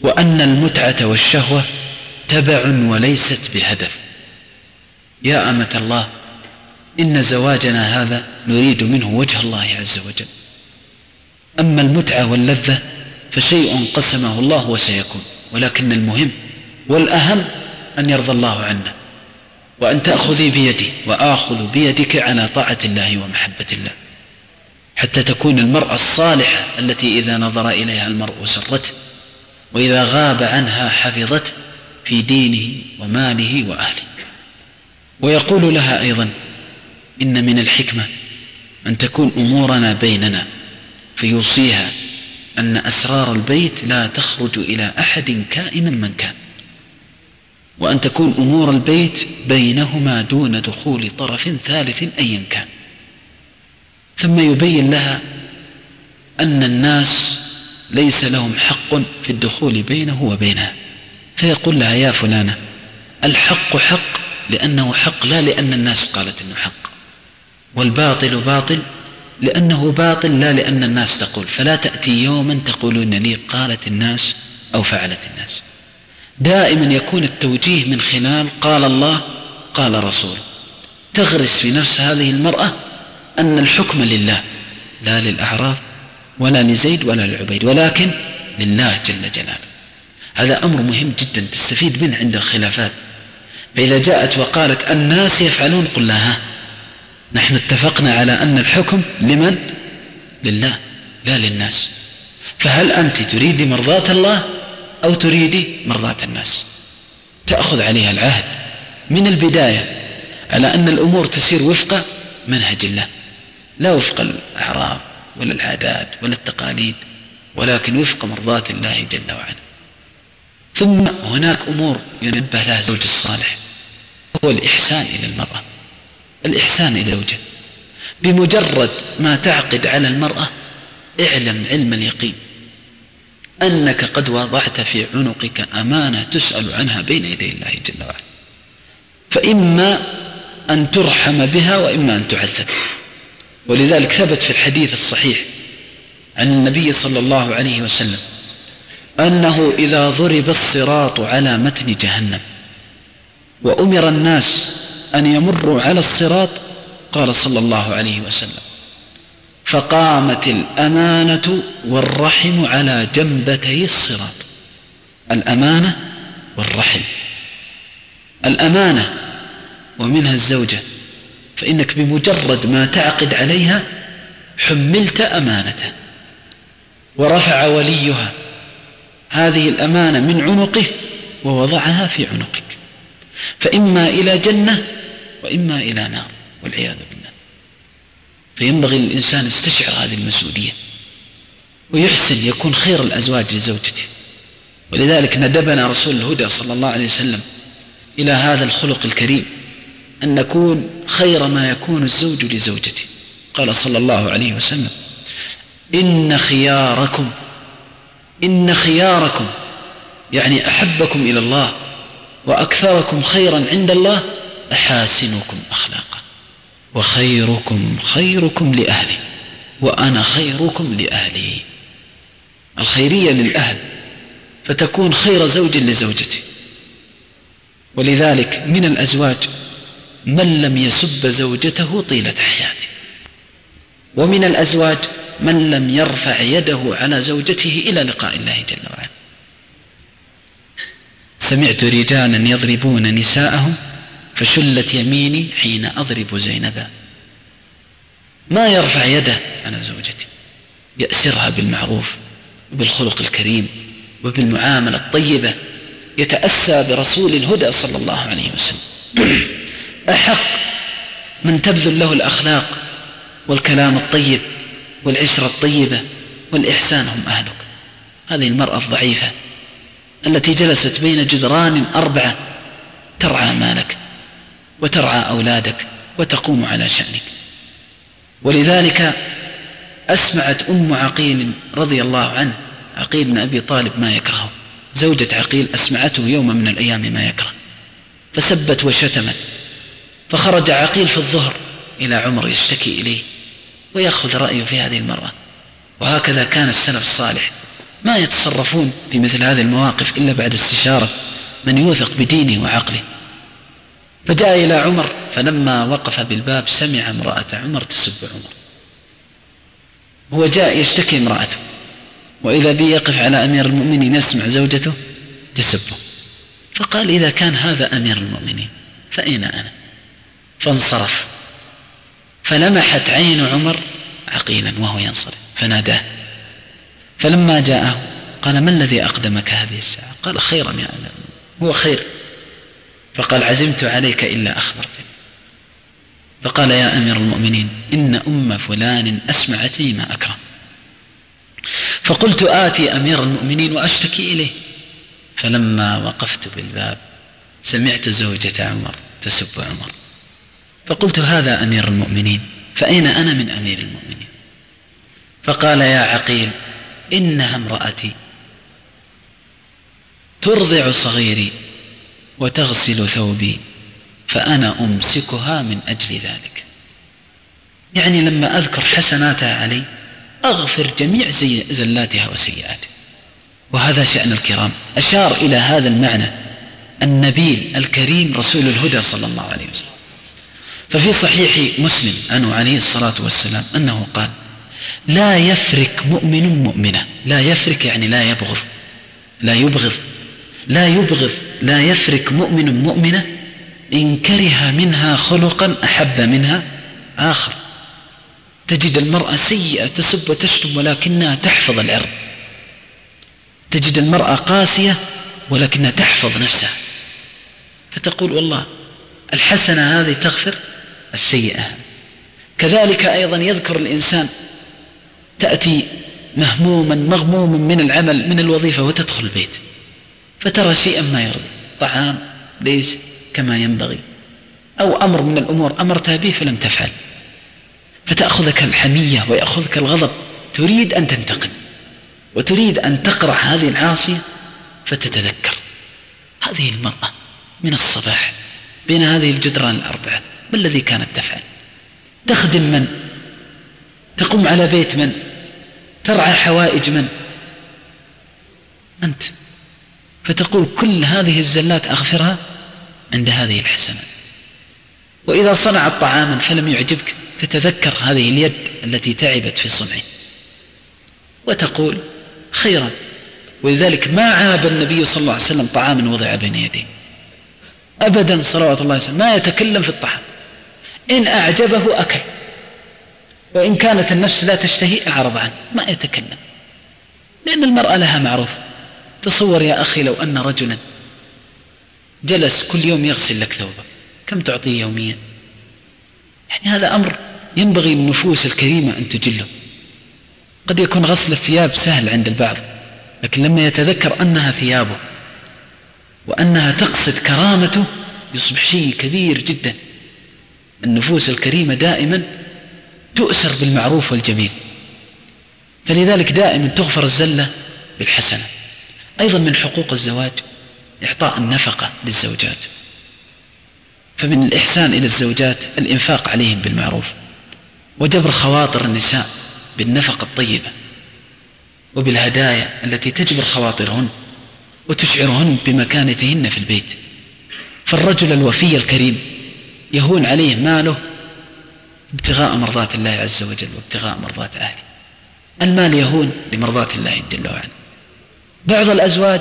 وأن المتعة والشهوة تبع وليست بهدف. يا أمة الله إن زواجنا هذا نريد منه وجه الله عز وجل. أما المتعة واللذة فشيء قسمه الله وسيكون ولكن المهم والأهم أن يرضى الله عنا وأن تأخذي بيدي وآخذ بيدك على طاعة الله ومحبة الله. حتى تكون المرأة الصالحة التي إذا نظر إليها المرء سرته وإذا غاب عنها حفظته في دينه وماله وأهله. ويقول لها أيضا إن من الحكمة أن تكون أمورنا بيننا فيوصيها أن أسرار البيت لا تخرج إلى أحد كائنا من كان وأن تكون أمور البيت بينهما دون دخول طرف ثالث أيا كان. ثم يبين لها أن الناس ليس لهم حق في الدخول بينه وبينها. فيقول لها يا فلانة الحق حق لأنه حق لا لأن الناس قالت أنه حق. والباطل باطل لأنه باطل لا لأن الناس تقول. فلا تأتي يوما تقولون لي قالت الناس أو فعلت الناس. دائما يكون التوجيه من خلال قال الله قال رسول. تغرس في نفس هذه المرأة أن الحكم لله لا للأعراف ولا لزيد ولا لعبيد ولكن لله جل جلاله. هذا أمر مهم جدا تستفيد منه عند الخلافات. فإذا جاءت وقالت الناس يفعلون قل لها نحن اتفقنا على أن الحكم لمن؟ لله لا للناس. فهل أنت تريد مرضاة الله أو تريدي مرضاة الناس؟ تأخذ عليها العهد. من البداية على أن الأمور تسير وفق منهج الله. لا وفق الأعراف ولا العادات ولا التقاليد ولكن وفق مرضاة الله جل وعلا. ثم هناك أمور ينبه لها الزوج الصالح هو الإحسان إلى المرأة. الإحسان إلى زوجه بمجرد ما تعقد على المرأة اعلم علم اليقين. أنك قد وضعت في عنقك أمانة تسأل عنها بين يدي الله جل وعلا. فإما أن ترحم بها وإما أن تعذب. ولذلك ثبت في الحديث الصحيح عن النبي صلى الله عليه وسلم أنه إذا ضرب الصراط على متن جهنم وأمر الناس أن يمروا على الصراط قال صلى الله عليه وسلم. فقامت الأمانة والرحم على جنبتي الصراط. الأمانة والرحم. الأمانة ومنها الزوجة فإنك بمجرد ما تعقد عليها حملت أمانته ورفع وليها. هذه الأمانة من عنقه ووضعها في عنقك. فإما إلى جنة وإما إلى نار والعياذ بالله. فينبغي للإنسان يستشعر هذه المسؤولية ويحسن يكون خير الأزواج لزوجته. ولذلك ندبنا رسول الهدى صلى الله عليه وسلم إلى هذا الخلق الكريم أن نكون خير ما يكون الزوج لزوجته. قال صلى الله عليه وسلم إن خياركم إن خياركم يعني أحبكم إلى الله وأكثركم خيرا عند الله أحاسنكم أخلاقا وخيركم خيركم لأهلي وأنا خيركم لأهلي. الخيرية للأهل فتكون خير زوج لزوجته ولذلك من الأزواج من لم يسب زوجته طيلة حياته ومن الأزواج من لم يرفع يده على زوجته إلى لقاء الله جل وعلا. سمعت رجالا يضربون نساءهم فشلت يميني حين أضرب زينبا. ما يرفع يده على زوجته يأسرها بالمعروف وبالخلق الكريم وبالمعاملة الطيبة. يتأسى برسول الهدى صلى الله عليه وسلم. <clears throat> أحق من تبذل له الأخلاق والكلام الطيب والعشرة الطيبة والإحسان هم أهلك. هذه المرأة الضعيفة التي جلست بين جدران أربعة ترعى مالك. وترعى أولادك وتقوم على شأنك. ولذلك أسمعت أم عقيل رضي الله عنه عقيل بن أبي طالب ما يكرهه. زوجة عقيل أسمعته يوم من الأيام ما يكره. فسبت وشتمت. فخرج عقيل في الظهر إلى عمر يشتكي إليه ويأخذ رأيه في هذه المرأة. وهكذا كان السلف الصالح. ما يتصرفون في مثل هذه المواقف إلا بعد استشارة من يوثق بدينه وعقله. فجاء إلى عمر فلما وقف بالباب سمع امرأة عمر تسب عمر. هو جاء يشتكي امرأته وإذا بي يقف على أمير المؤمنين يسمع زوجته تسبه. فقال إذا كان هذا أمير المؤمنين فأين أنا؟ فانصرف. فلمحت عين عمر عقيلا وهو ينصرف فناداه. فلما جاءه قال ما الذي أقدمك هذه الساعة؟ قال خيرا يا أمير هو خير. فقال عزمت عليك إلا أخبرتني فقال يا أمير المؤمنين إن أم فلان أسمعتني ما أكره. فقلت آتي أمير المؤمنين وأشتكي إليه. فلما وقفت بالباب سمعت زوجة عمر تسب عمر. فقلت هذا أمير المؤمنين فأين أنا من أمير المؤمنين؟ فقال يا عقيل إنها امرأتي ترضع صغيري وتغسل ثوبي فأنا أمسكها من أجل ذلك. يعني لما أذكر حسناتها علي أغفر جميع زلاتها وسيئاتها. وهذا شأن الكرام. أشار إلى هذا المعنى النبيل الكريم رسول الهدى صلى الله عليه وسلم. ففي صحيح مسلم عنه عليه الصلاة والسلام أنه قال لا يفرك مؤمن مؤمنة. لا يفرك يعني لا يبغض. لا يبغض. لا يبغض. لا يفرك مؤمن مؤمنة إن كره منها خلقا أحب منها آخر. تجد المرأة سيئة تسب وتشتم ولكنها تحفظ العرض تجد المرأة قاسية ولكنها تحفظ نفسها. فتقول والله الحسنة هذه تغفر السيئة. كذلك أيضا يذكر الإنسان تأتي مهموما مغموما من العمل من الوظيفة وتدخل البيت. فترى شيئا ما يرضي. طعام ليس كما ينبغي. أو أمر من الأمور أمرتها به فلم تفعل. فتأخذك الحمية ويأخذك الغضب. تريد أن تنتقم. وتريد أن تقرع هذه العاصية فتتذكر. هذه المرأة من الصباح بين هذه الجدران الأربعة. ما الذي كانت تفعل؟ تخدم من؟ تقوم على بيت من؟ ترعى حوائج من؟ أنت فتقول كل هذه الزلات أغفرها عند هذه الحسنات وإذا صنعت طعاما فلم يعجبك تتذكر هذه اليد التي تعبت في صنعه. وتقول خيرا ولذلك ما عاب النبي صلى الله عليه وسلم طعاما وضع بين يديه. أبدا صلوات الله وسلم ما يتكلم في الطعام. إن أعجبه أكل. وإن كانت النفس لا تشتهي أعرض عنه ما يتكلم. لأن المرأة لها معروف. تصور يا أخي لو أن رجلا جلس كل يوم يغسل لك ثوبك كم تعطيه يوميا؟ يعني هذا أمر ينبغي النفوس الكريمة أن تجله. قد يكون غسل الثياب سهل عند البعض لكن لما يتذكر أنها ثيابه وأنها تقصد كرامته يصبح شيء كبير جدا. النفوس الكريمة دائما تؤسر بالمعروف والجميل. فلذلك دائما تغفر الزلة بالحسنة. أيضا من حقوق الزواج إعطاء النفقة للزوجات. فمن الإحسان إلى الزوجات الإنفاق عليهم بالمعروف وجبر خواطر النساء بالنفقة الطيبة وبالهدايا التي تجبر خواطرهن وتشعرهن بمكانتهن في البيت. فالرجل الوفي الكريم يهون عليه ماله ابتغاء مرضات الله عز وجل وابتغاء مرضات أهله. المال يهون لمرضات الله جل وعلا. بعض الأزواج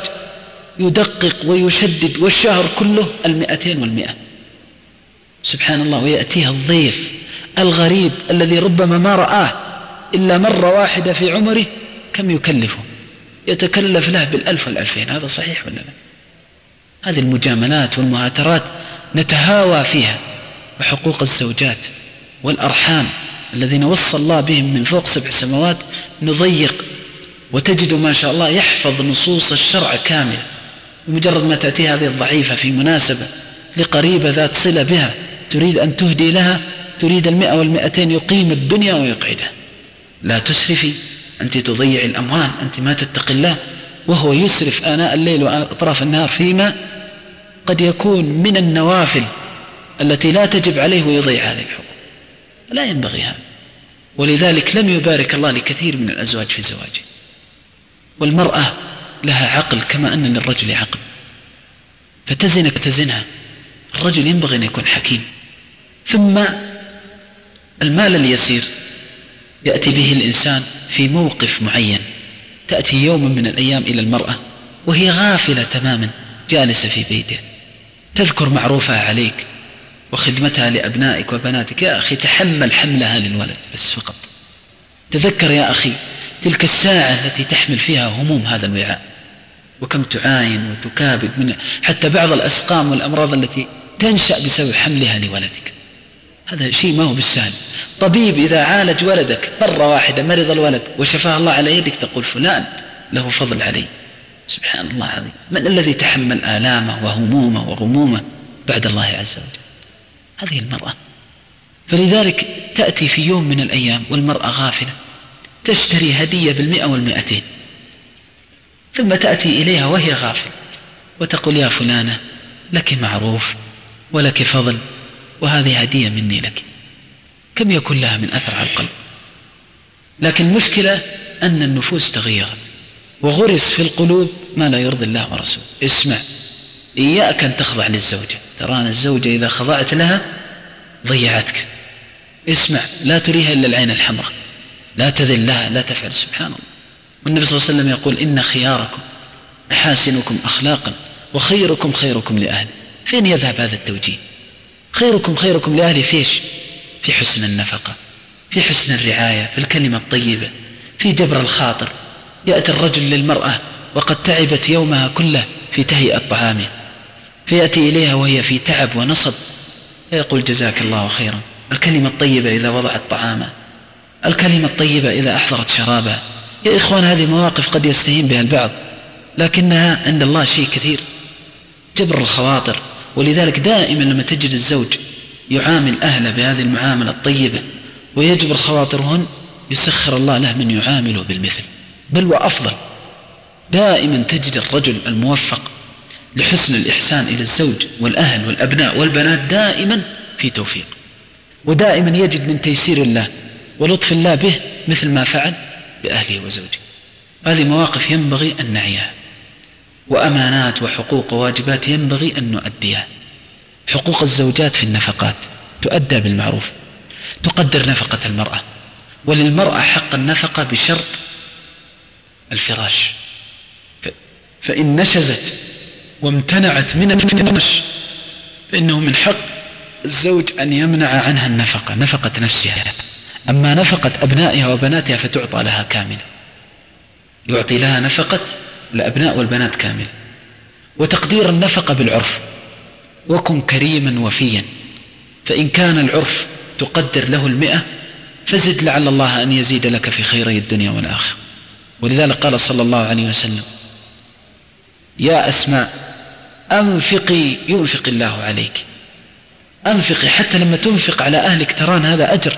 يدقق ويشدد والشهر كله المئتين والمئة. سبحان الله ويأتيها الضيف الغريب الذي ربما ما رآه إلا مرة واحدة في عمره كم يكلفه؟ يتكلف له بالألف والألفين. هذا صحيح ولا لا؟ هذه المجاملات والمهاترات نتهاوى فيها. وحقوق الزوجات والأرحام الذين وصى الله بهم من فوق سبع سماوات نضيق وتجد ما شاء الله يحفظ نصوص الشرع كاملة بمجرد ما تأتي هذه الضعيفة في مناسبة لقريبة ذات صلة بها تريد أن تهدي لها تريد المئة والمئتين يقيم الدنيا ويقعدها. لا تسرفي أنت تضيع الأموال أنت ما تتقي الله وهو يسرف آناء الليل وأطراف النهار فيما قد يكون من النوافل التي لا تجب عليه ويضيع هذه الحقوق. لا ينبغي هذا. ولذلك لم يبارك الله لكثير من الأزواج في زواجه. والمرأة لها عقل كما أن للرجل عقل. فتزنك تزنها الرجل ينبغي أن يكون حكيم. ثم المال اليسير. يأتي به الإنسان في موقف معين. تأتي يوم من الأيام إلى المرأة وهي غافلة تماما جالسة في بيتها تذكر معروفها عليك وخدمتها لأبنائك وبناتك. يا أخي تحمل حملها للولد بس فقط. تذكر يا أخي تلك الساعة التي تحمل فيها هموم هذا الوعاء وكم تعاين وتكابد من حتى بعض الأسقام والأمراض التي تنشأ بسبب حملها لولدك. هذا شيء ما هو بالسهل. طبيب إذا عالج ولدك مرة واحدة مرض الولد وشفاه الله على يدك تقول فلان له فضل علي. سبحان الله العظيم. من الذي تحمل آلامه وهمومه وغمومه بعد الله عز وجل؟ هذه المرأة. فلذلك تأتي في يوم من الأيام والمرأة غافلة. تشتري هدية بالمئة والمئتين ثم تأتي إليها وهي غافلة وتقول يا فلانة لك معروف ولك فضل وهذه هدية مني لك كم يكون لها من أثر على القلب؟ لكن المشكلة أن النفوس تغيرت وغرس في القلوب ما لا يرضي الله ورسوله. اسمع إياك أن تخضع للزوجة ترانا الزوجة إذا خضعت لها ضيعتك. اسمع لا تريها إلا العين الحمراء. لا تذل لها لا تفعل سبحان الله. والنبي صلى الله عليه وسلم يقول إن خياركم أحاسنكم أخلاقا وخيركم خيركم لأهله. فين يذهب هذا التوجيه؟ خيركم خيركم لأهله فيش في حسن النفقة في حسن الرعاية في الكلمة الطيبة في جبر الخاطر. يأتي الرجل للمرأة وقد تعبت يومها كله في تهيئة طعامه. فيأتي إليها وهي في تعب ونصب. فيقول جزاك الله خيرا. الكلمة الطيبة إذا وضعت طعامه. الكلمة الطيبة إذا أحضرت شرابها. يا إخوان هذه مواقف قد يستهين بها البعض لكنها عند الله شيء كثير جبر الخواطر. ولذلك دائما لما تجد الزوج يعامل أهله بهذه المعاملة الطيبة ويجبر خواطرهن يسخر الله له من يعامله بالمثل. بل وأفضل دائما تجد الرجل الموفق لحسن الإحسان إلى الزوج والأهل والأبناء والبنات دائما في توفيق. ودائما يجد من تيسير الله ولطف الله به مثل ما فعل بأهله وزوجه. هذه مواقف ينبغي أن نعيها. وأمانات وحقوق وواجبات ينبغي أن نؤديها. حقوق الزوجات في النفقات تؤدى بالمعروف تقدر نفقة المرأة. وللمرأة حق النفقة بشرط الفراش. فإن نشزت وامتنعت من الفراش فإنه من حق الزوج أن يمنع عنها النفقة نفقة نفسها. أما نفقة أبنائها وبناتها فتعطى لها كاملة. يعطي لها نفقة الأبناء والبنات كاملة. وتقدير النفقة بالعرف. وكن كريما وفيا. فإن كان العرف تقدر له المئة فزد لعل الله أن يزيد لك في خيري الدنيا والآخرة. ولذلك قال صلى الله عليه وسلم يا أسماء أنفقي ينفق الله عليك. أنفقي حتى لما تنفق على أهلك تران هذا أجر.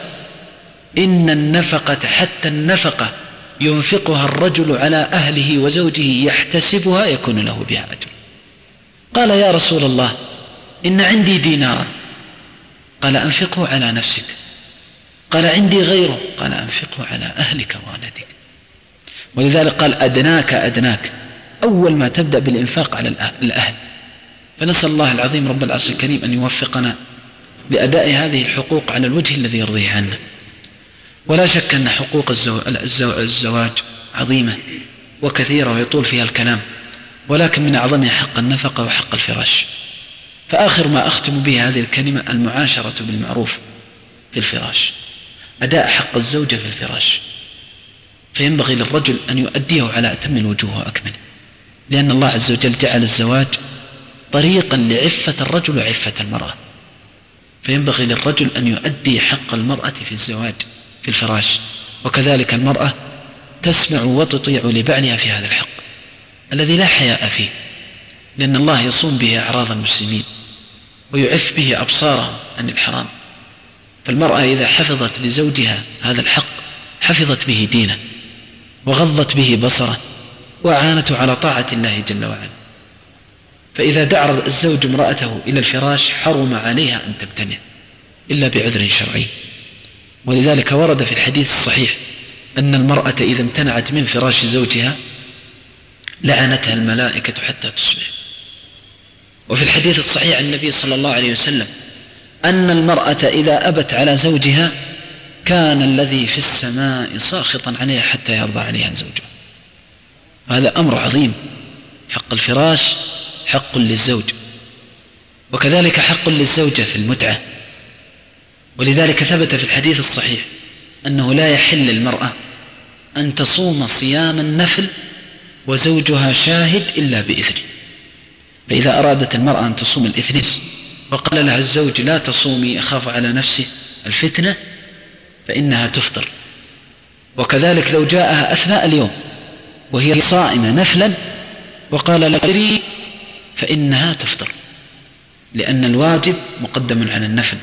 إن النفقة حتى النفقة ينفقها الرجل على أهله وزوجه يحتسبها يكون له بها أجر. قال يا رسول الله إن عندي دينارا. قال أنفقه على نفسك. قال عندي غيره. قال أنفقه على أهلك وولدك. ولذلك قال أدناك أدناك. أول ما تبدأ بالإنفاق على الأهل. فنسأل الله العظيم رب العرش الكريم أن يوفقنا بأداء هذه الحقوق على الوجه الذي يرضيه عنا. ولا شك أن حقوق الزواج عظيمة وكثيرة ويطول فيها الكلام ولكن من أعظمها حق النفقة وحق الفراش. فآخر ما أختم به هذه الكلمة المعاشرة بالمعروف في الفراش أداء حق الزوجة في الفراش. فينبغي للرجل أن يؤديه على أتم الوجوه وأكمله لأن الله عز وجل جعل الزواج طريقا لعفة الرجل وعفة المرأة. فينبغي للرجل أن يؤدي حق المرأة في الزواج. في الفراش. وكذلك المرأة تسمع وتطيع لبعلها في هذا الحق الذي لا حياء فيه لأن الله يصوم به أعراض المسلمين ويعف به أبصارهم عن الحرام فالمرأة إذا حفظت لزوجها هذا الحق حفظت به دينه وغضت به بصره وأعانته على طاعة الله جل وعلا. فإذا دعا الزوج امرأته إلى الفراش حرم عليها أن تمتنع إلا بعذر شرعي. ولذلك ورد في الحديث الصحيح أن المرأة إذا امتنعت من فراش زوجها لعنتها الملائكة حتى تصبح. وفي الحديث الصحيح عن النبي صلى الله عليه وسلم أن المرأة إذا أبت على زوجها كان الذي في السماء ساخطا عليها حتى يرضى عليها زوجها. هذا أمر عظيم. حق الفراش حق للزوج. وكذلك حق للزوجة في المتعة. ولذلك ثبت في الحديث الصحيح أنه لا يحل للمرأة أن تصوم صيام النفل وزوجها شاهد إلا بإذنه فإذا أرادت المرأة أن تصوم الإثنين وقال لها الزوج لا تصومي أخاف على نفسه الفتنة فإنها تفطر. وكذلك لو جاءها أثناء اليوم وهي صائمة نفلا وقال لا فإنها تفطر لأن الواجب مقدم على النفل.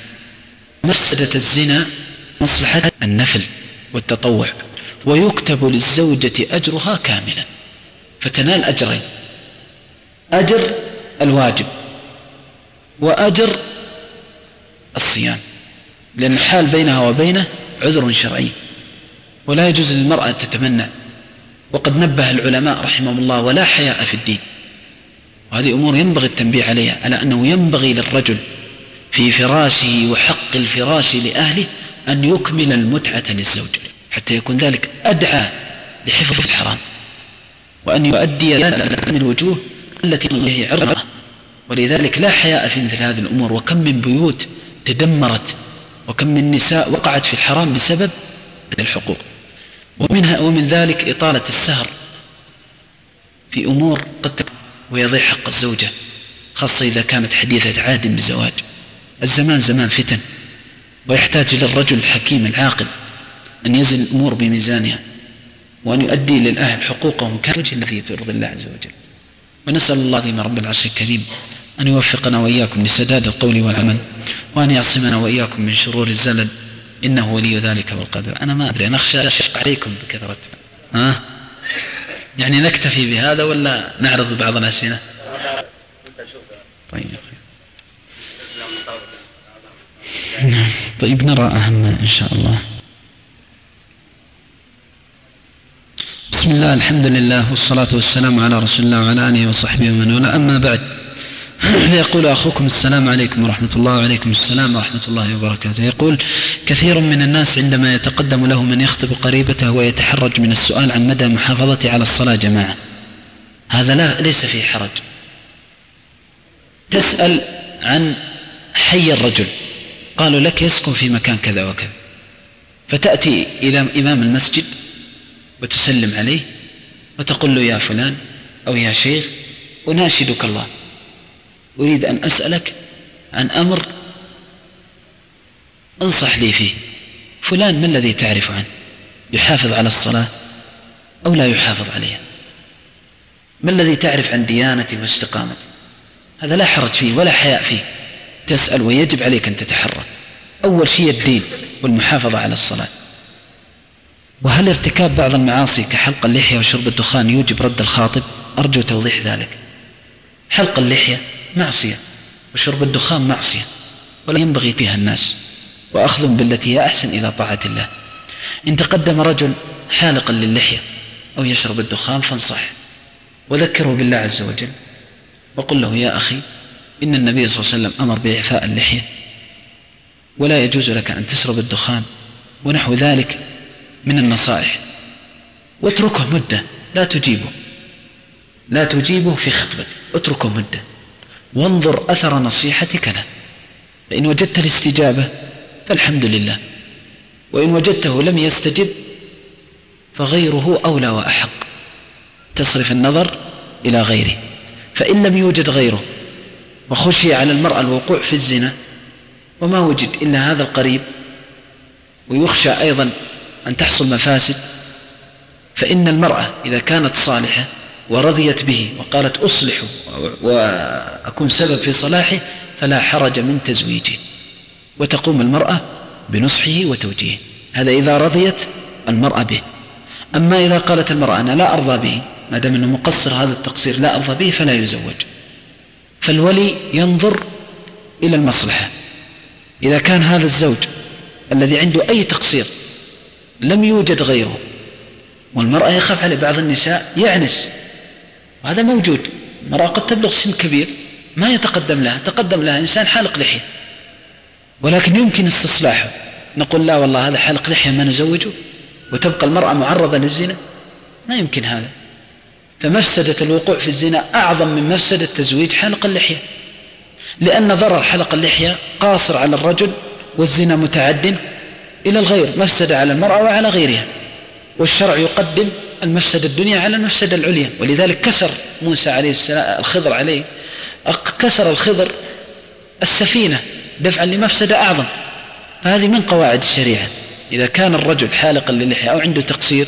مفسدة الزنا مصلحة النفل والتطوع ويكتب للزوجة أجرها كاملا فتنال أجرين. أجر الواجب وأجر الصيام لأن الحال بينها وبينه عذر شرعي. ولا يجوز للمرأة تتمنع وقد نبه العلماء رحمهم الله ولا حياء في الدين. وهذه أمور ينبغي التنبيه عليها على أنه ينبغي للرجل في فراشه وحق الفراش لأهله أن يكمل المتعة للزوج حتى يكون ذلك أدعى لحفظ الحرام وأن يؤدي من الوجوه التي هي عرضة ولذلك لا حياء في مثل هذه الأمور وكم من بيوت تدمرت وكم من نساء وقعت في الحرام بسبب الحقوق. ومنها ومن ذلك إطالة السهر في أمور قد ويضيع حق الزوجة خاصة إذا كانت حديثة عهد بالزواج الزمان زمان فتن ويحتاج للرجل الحكيم العاقل أن يزن الأمور بميزانها وأن يؤدي للأهل حقوقهم كالوجه الذي ترضي الله عز وجل. ونسأل الله العظيم رب العرش الكريم أن يوفقنا وإياكم لسداد القول والعمل وأن يعصمنا وإياكم من شرور الزلل إنه ولي ذلك والقدر. أنا ما أدري أنا أخشى أشق عليكم بكثرة. ها؟ يعني نكتفي بهذا ولا نعرض بعض الأسئلة؟ طيب. <laughs> طيب نرى أهم إن شاء الله. بسم الله الحمد لله والصلاة والسلام على رسول الله وعلى آله وصحبه ومن والاه. أما بعد <laughs> يقول أخوكم السلام عليكم ورحمة الله وعليكم السلام ورحمة الله وبركاته. يقول كثير من الناس عندما يتقدم له من يخطب قريبته ويتحرج من السؤال عن مدى محافظته على الصلاة جماعة هذا لا ليس فيه حرج. تسأل عن حي الرجل. قالوا لك يسكن في مكان كذا وكذا. فتأتي إلى إمام المسجد وتسلم عليه وتقول له يا فلان أو يا شيخ أناشدك الله. أريد أن أسألك عن أمر أنصح لي فيه. فلان ما الذي تعرف عنه؟ يحافظ على الصلاة أو لا يحافظ عليها؟ ما الذي تعرف عن ديانته واستقامته هذا لا حرج فيه ولا حياء فيه. تسأل ويجب عليك أن تتحرى أول شيء الدين والمحافظة على الصلاة. وهل ارتكاب بعض المعاصي كحلق اللحية وشرب الدخان يوجب رد الخاطب؟ أرجو توضيح ذلك. حلق اللحية معصية وشرب الدخان معصية ولا ينبغي فيها الناس. وأخذ بالتي هي أحسن إلى طاعة الله. إن تقدم رجل حالقا للحية أو يشرب الدخان فانصح. وذكره بالله عز وجل. وقل له يا أخي إن النبي صلى الله عليه وسلم أمر بإعفاء اللحية ولا يجوز لك أن تشرب الدخان ونحو ذلك من النصائح واتركه مدة لا تجيبه لا تجيبه في خطبة اتركه مدة وانظر أثر نصيحتك له فإن وجدت الاستجابة فالحمد لله وإن وجدته لم يستجب فغيره أولى وأحق تصرف النظر إلى غيره فإن لم يوجد غيره وخشي على المرأة الوقوع في الزنا وما وجد إلا هذا القريب ويخشى أيضا أن تحصل مفاسد فإن المرأة إذا كانت صالحة ورضيت به وقالت أصلح وأكون سبب في صلاحه فلا حرج من تزويجه وتقوم المرأة بنصحه وتوجيهه. هذا إذا رضيت المرأة به. أما إذا قالت المرأة أنا لا أرضى به ما دام أنه مقصر هذا التقصير لا أرضى به فلا يزوج. فالولي ينظر إلى المصلحة. إذا كان هذا الزوج الذي عنده أي تقصير لم يوجد غيره والمرأة يخاف عليه بعض النساء يعنس وهذا موجود. المرأة قد تبلغ سن كبير ما يتقدم لها تقدم لها إنسان حالق لحية. ولكن يمكن استصلاحه. نقول لا والله هذا حالق لحية ما نزوجه وتبقى المرأة معرضة للزنا. ما يمكن هذا. فمفسدة الوقوع في الزنا أعظم من مفسدة تزويج حلق اللحية. لأن ضرر حلق اللحية قاصر على الرجل والزنا متعد إلى الغير مفسدة على المرأة وعلى غيرها. والشرع يقدم المفسدة الدنيا على المفسدة العليا. ولذلك كسر موسى عليه السلام الخضر عليه كسر الخضر السفينة دفعا لمفسدة أعظم. هذه من قواعد الشريعة. إذا كان الرجل حالقا للحية أو عنده تقصير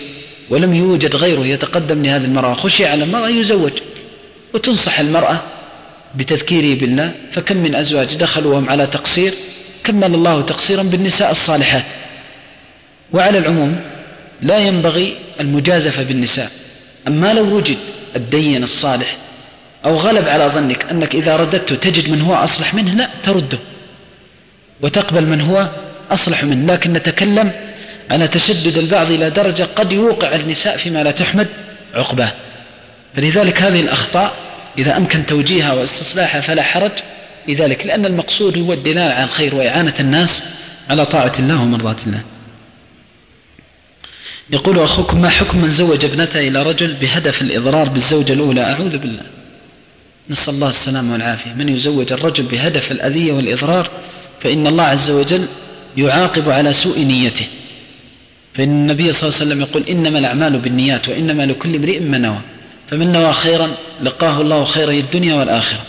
ولم يوجد غيره يتقدم لهذه المرأة. خشي على المرأة يزوج وتنصح المرأة بتذكيره بالله فكم من أزواج دخلوا وهم على تقصير كمل الله تقصيرا بالنساء الصالحات. وعلى العموم لا ينبغي المجازفة بالنساء. أما لو وجد الدين الصالح أو غلب على ظنك أنك إذا رددته تجد من هو أصلح منه لا ترده. وتقبل من هو أصلح منه. لكن نتكلم على تشدد البعض إلى درجة قد يوقع النساء فيما لا تحمد عقباه. فلذلك هذه الأخطاء إذا أمكن توجيهها واستصلاحها فلا حرج. لذلك لأن المقصود هو الدلالة على الخير وإعانة الناس على طاعة الله ومرضاة الله. يقول أخوكم ما حكم من زوج ابنته إلى رجل بهدف الإضرار بالزوجة الأولى؟ أعوذ بالله. نسأل الله السلامة والعافية. من يزوج الرجل بهدف الأذية والإضرار فإن الله عز وجل يعاقب على سوء نيته. فإن النبي صلى الله عليه وسلم يقول إنما الأعمال بالنيات وإنما لكل امرئ ما نوى. فمن نوى خيرا لقاه الله خيري الدنيا والآخرة.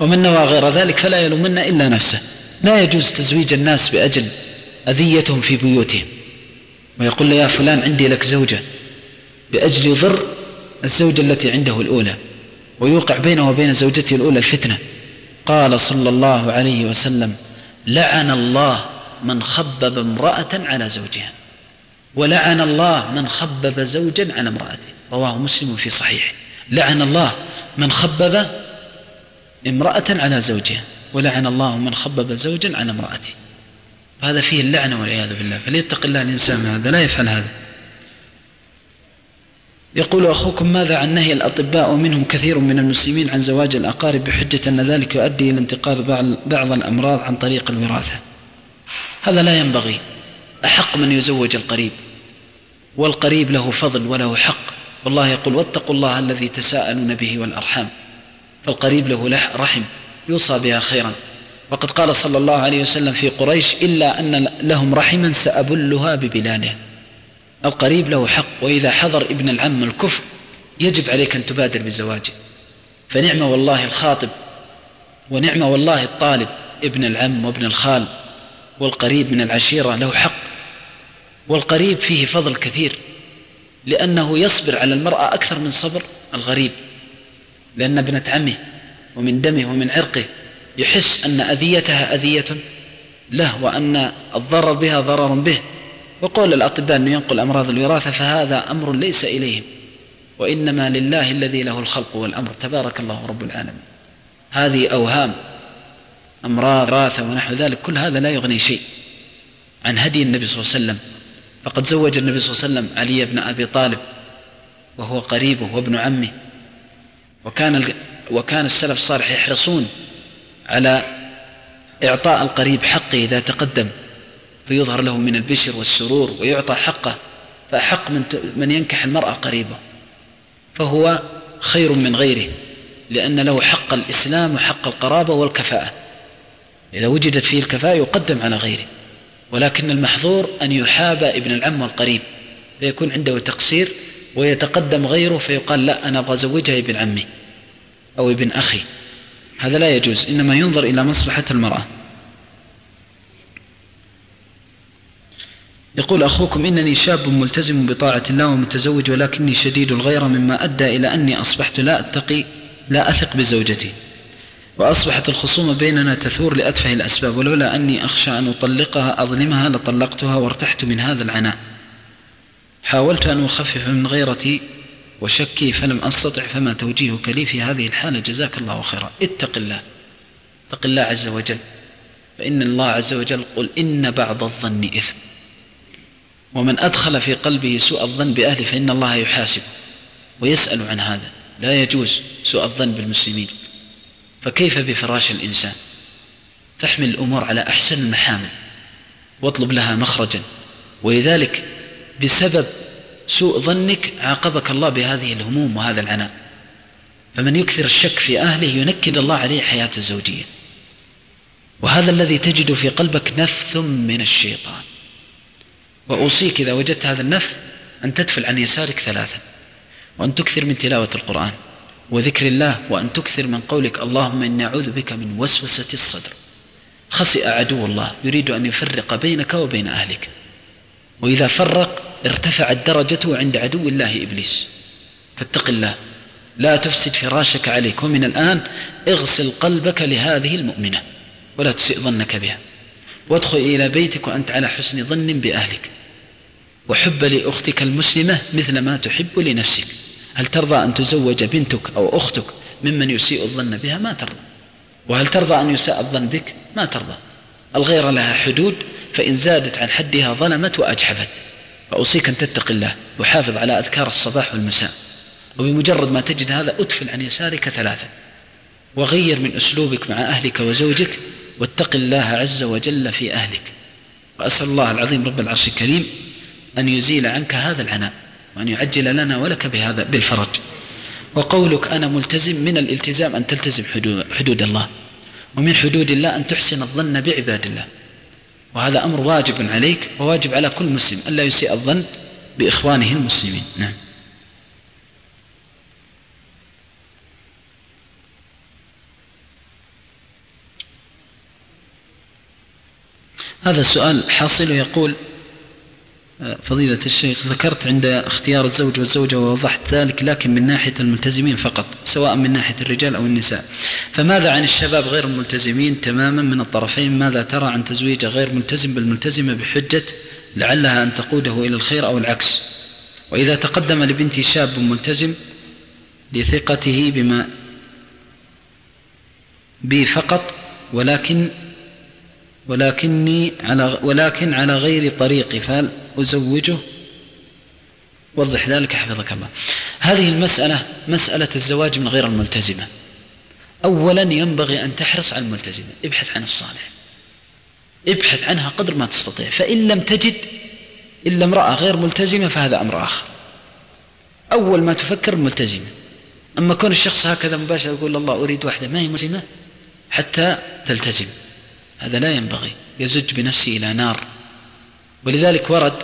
ومن نوى غير ذلك فلا يلومن إلا نفسه. لا يجوز تزويج الناس بأجل أذيتهم في بيوتهم. ويقول له يا فلان عندي لك زوجة. بأجل يضر الزوجة التي عنده الأولى. ويوقع بينه وبين زوجته الأولى الفتنة. قال صلى الله عليه وسلم لعن الله من خبب امرأة على زوجها. ولعن الله من خبب زوجا على امرأته. رواه مسلم في صحيح لعن الله من خبب امرأة على زوجها. ولعن الله من خبب زوجا على امرأته. هذا فيه اللعنة والعياذ بالله. فليتق الله الإنسان هذا. لا يفعل هذا. يقول أخوكم ماذا عن نهي الأطباء ومنهم كثير من المسلمين عن زواج الأقارب بحجة أن ذلك يؤدي إلى انتقال بعض الأمراض عن طريق الوراثة؟ هذا لا ينبغي. أحق من يزوج القريب والقريب له فضل وله حق. والله يقول واتقوا الله الذي تساءلون به والأرحام. فالقريب له رحم يوصى بها خيرا. وقد قال صلى الله عليه وسلم في قريش إلا أن لهم رحما سأبلها ببلادها القريب له حق وإذا حضر ابن العم الكفر يجب عليك أن تبادر بزواجه. فنعم والله الخاطب ونعم والله الطالب ابن العم وابن الخال. والقريب من العشيرة له حق. والقريب فيه فضل كثير لأنه يصبر على المرأة أكثر من صبر الغريب. لأن ابنة عمه ومن دمه ومن عرقه يحس أن أذيتها أذية له وأن الضرر بها ضرر به. وقول الأطباء أنه ينقل أمراض الوراثة فهذا أمر ليس إليهم. وإنما لله الذي له الخلق والأمر. تبارك الله رب العالمين. هذه أوهام أمراض وراثة ونحو ذلك كل هذا لا يغني شيء عن هدي النبي صلى الله عليه وسلم. فقد زوج النبي صلى الله عليه وسلم علي بن أبي طالب وهو قريبه وابن عمه. وكان وكان السلف الصالح يحرصون على إعطاء القريب حقه إذا تقدم فيظهر له من البشر والسرور ويعطى حقه فأحق من من ينكح المرأة قريبه. فهو خير من غيره لأن له حق الإسلام وحق القرابة والكفاءة. إذا وجدت فيه الكفاءة يقدم على غيره. ولكن المحظور أن يحاب ابن العم والقريب فيكون عنده تقصير ويتقدم غيره فيقال لا أنا أبغى أزوجها ابن عمي أو ابن أخي. هذا لا يجوز إنما ينظر إلى مصلحة المرأة. يقول أخوكم إنني شاب ملتزم بطاعة الله ومتزوج ولكني شديد الغيرة مما أدى إلى أني أصبحت لا أتقي لا أثق بزوجتي. وأصبحت الخصومة بيننا تثور لأتفه الأسباب ولولا أني أخشى أن أطلقها أظلمها لطلقتها وارتحت من هذا العناء. حاولت أن أخفف من غيرتي وشكي فلم أستطع فما توجيهك لي في هذه الحالة. جزاك الله خيرا. اتق الله. اتق الله عز وجل. فإن الله عز وجل قل إن بعض الظن إثم. ومن أدخل في قلبه سوء الظن بأهله فإن الله يحاسب ويسأل عن هذا. لا يجوز سوء الظن بالمسلمين. فكيف بفراش الإنسان؟ فاحمل الأمور على أحسن المحامل واطلب لها مخرجا. ولذلك بسبب سوء ظنك عاقبك الله بهذه الهموم وهذا العناء. فمن يكثر الشك في أهله ينكد الله عليه حياة الزوجية. وهذا الذي تجد في قلبك نفث من الشيطان. وأوصيك إذا وجدت هذا النفث أن تدفل عن يسارك ثلاثا وأن تكثر من تلاوة القرآن. وذكر الله وأن تكثر من قولك اللهم إني أعوذ بك من وسوسة الصدر. خسئ عدو الله يريد أن يفرق بينك وبين أهلك. وإذا فرق ارتفعت درجته عند عدو الله إبليس. فاتق الله لا تفسد فراشك عليك. ومن الآن اغسل قلبك لهذه المؤمنة ولا تسئ ظنك بها. وادخل إلى بيتك وأنت على حسن ظن بأهلك. وحب لأختك المسلمة مثل ما تحب لنفسك. هل ترضى أن تزوج بنتك أو أختك ممن يسيء الظن بها؟ ما ترضى. وهل ترضى أن يساء الظن بك؟ ما ترضى. الغيرة لها حدود فإن زادت عن حدها ظلمت وأجحفت. فأوصيك أن تتق الله وحافظ على أذكار الصباح والمساء. وبمجرد ما تجد هذا أدفل عن يسارك ثلاثة. وغير من أسلوبك مع أهلك وزوجك واتق الله عز وجل في أهلك. وأسأل الله العظيم رب العرش الكريم أن يزيل عنك هذا العناء. وأن يعجل لنا ولك بهذا بالفرج. وقولك أنا ملتزم من الالتزام أن تلتزم حدود, الله. ومن حدود الله أن تحسن الظن بعباد الله. وهذا أمر واجب عليك وواجب على كل مسلم. ألا يسيء الظن بإخوانه المسلمين. نعم. هذا السؤال حاصل يقول فضيلة الشيخ ذكرت عند اختيار الزوج والزوجة ووضحت ذلك لكن من ناحية الملتزمين فقط سواء من ناحية الرجال أو النساء. فماذا عن الشباب غير الملتزمين تماما من الطرفين؟ ماذا ترى عن تزويج غير ملتزم بالملتزمة بحجة لعلها أن تقوده إلى الخير أو العكس؟ وإذا تقدم لبنتي شاب ملتزم لثقته بما بي فقط ولكن ولكني على ولكن على غير طريقي فهل أزوجه؟ وضح ذلك حفظك الله. هذه المسألة مسألة الزواج من غير الملتزمة. أولا ينبغي أن تحرص على الملتزمة. ابحث عن الصالح. ابحث عنها قدر ما تستطيع. فإن لم تجد إلا امرأة غير ملتزمة فهذا أمر آخر. أول ما تفكر الملتزمة أما كون الشخص هكذا مباشرة يقول الله أريد واحدة ما هي ملتزمة حتى تلتزم. هذا لا ينبغي يزج بنفسه إلى نار. ولذلك ورد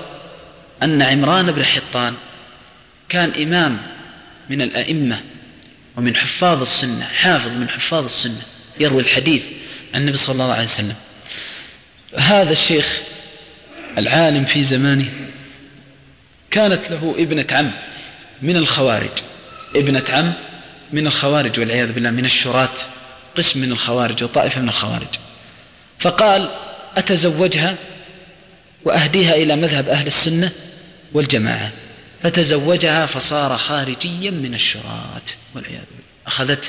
أن عمران بن حطان كان إمام من الأئمة ومن حفاظ السنة حافظ من حفاظ السنة يروي الحديث عن النبي صلى الله عليه وسلم. هذا الشيخ العالم في زمانه كانت له ابنة عم من الخوارج. ابنة عم من الخوارج والعياذ بالله من الشراة قسم من الخوارج وطائفة من الخوارج. فقال أتزوجها؟ وأهديها إلى مذهب أهل السنة والجماعة. فتزوجها فصار خارجيا من الشراة والعياذ بالله. أخذته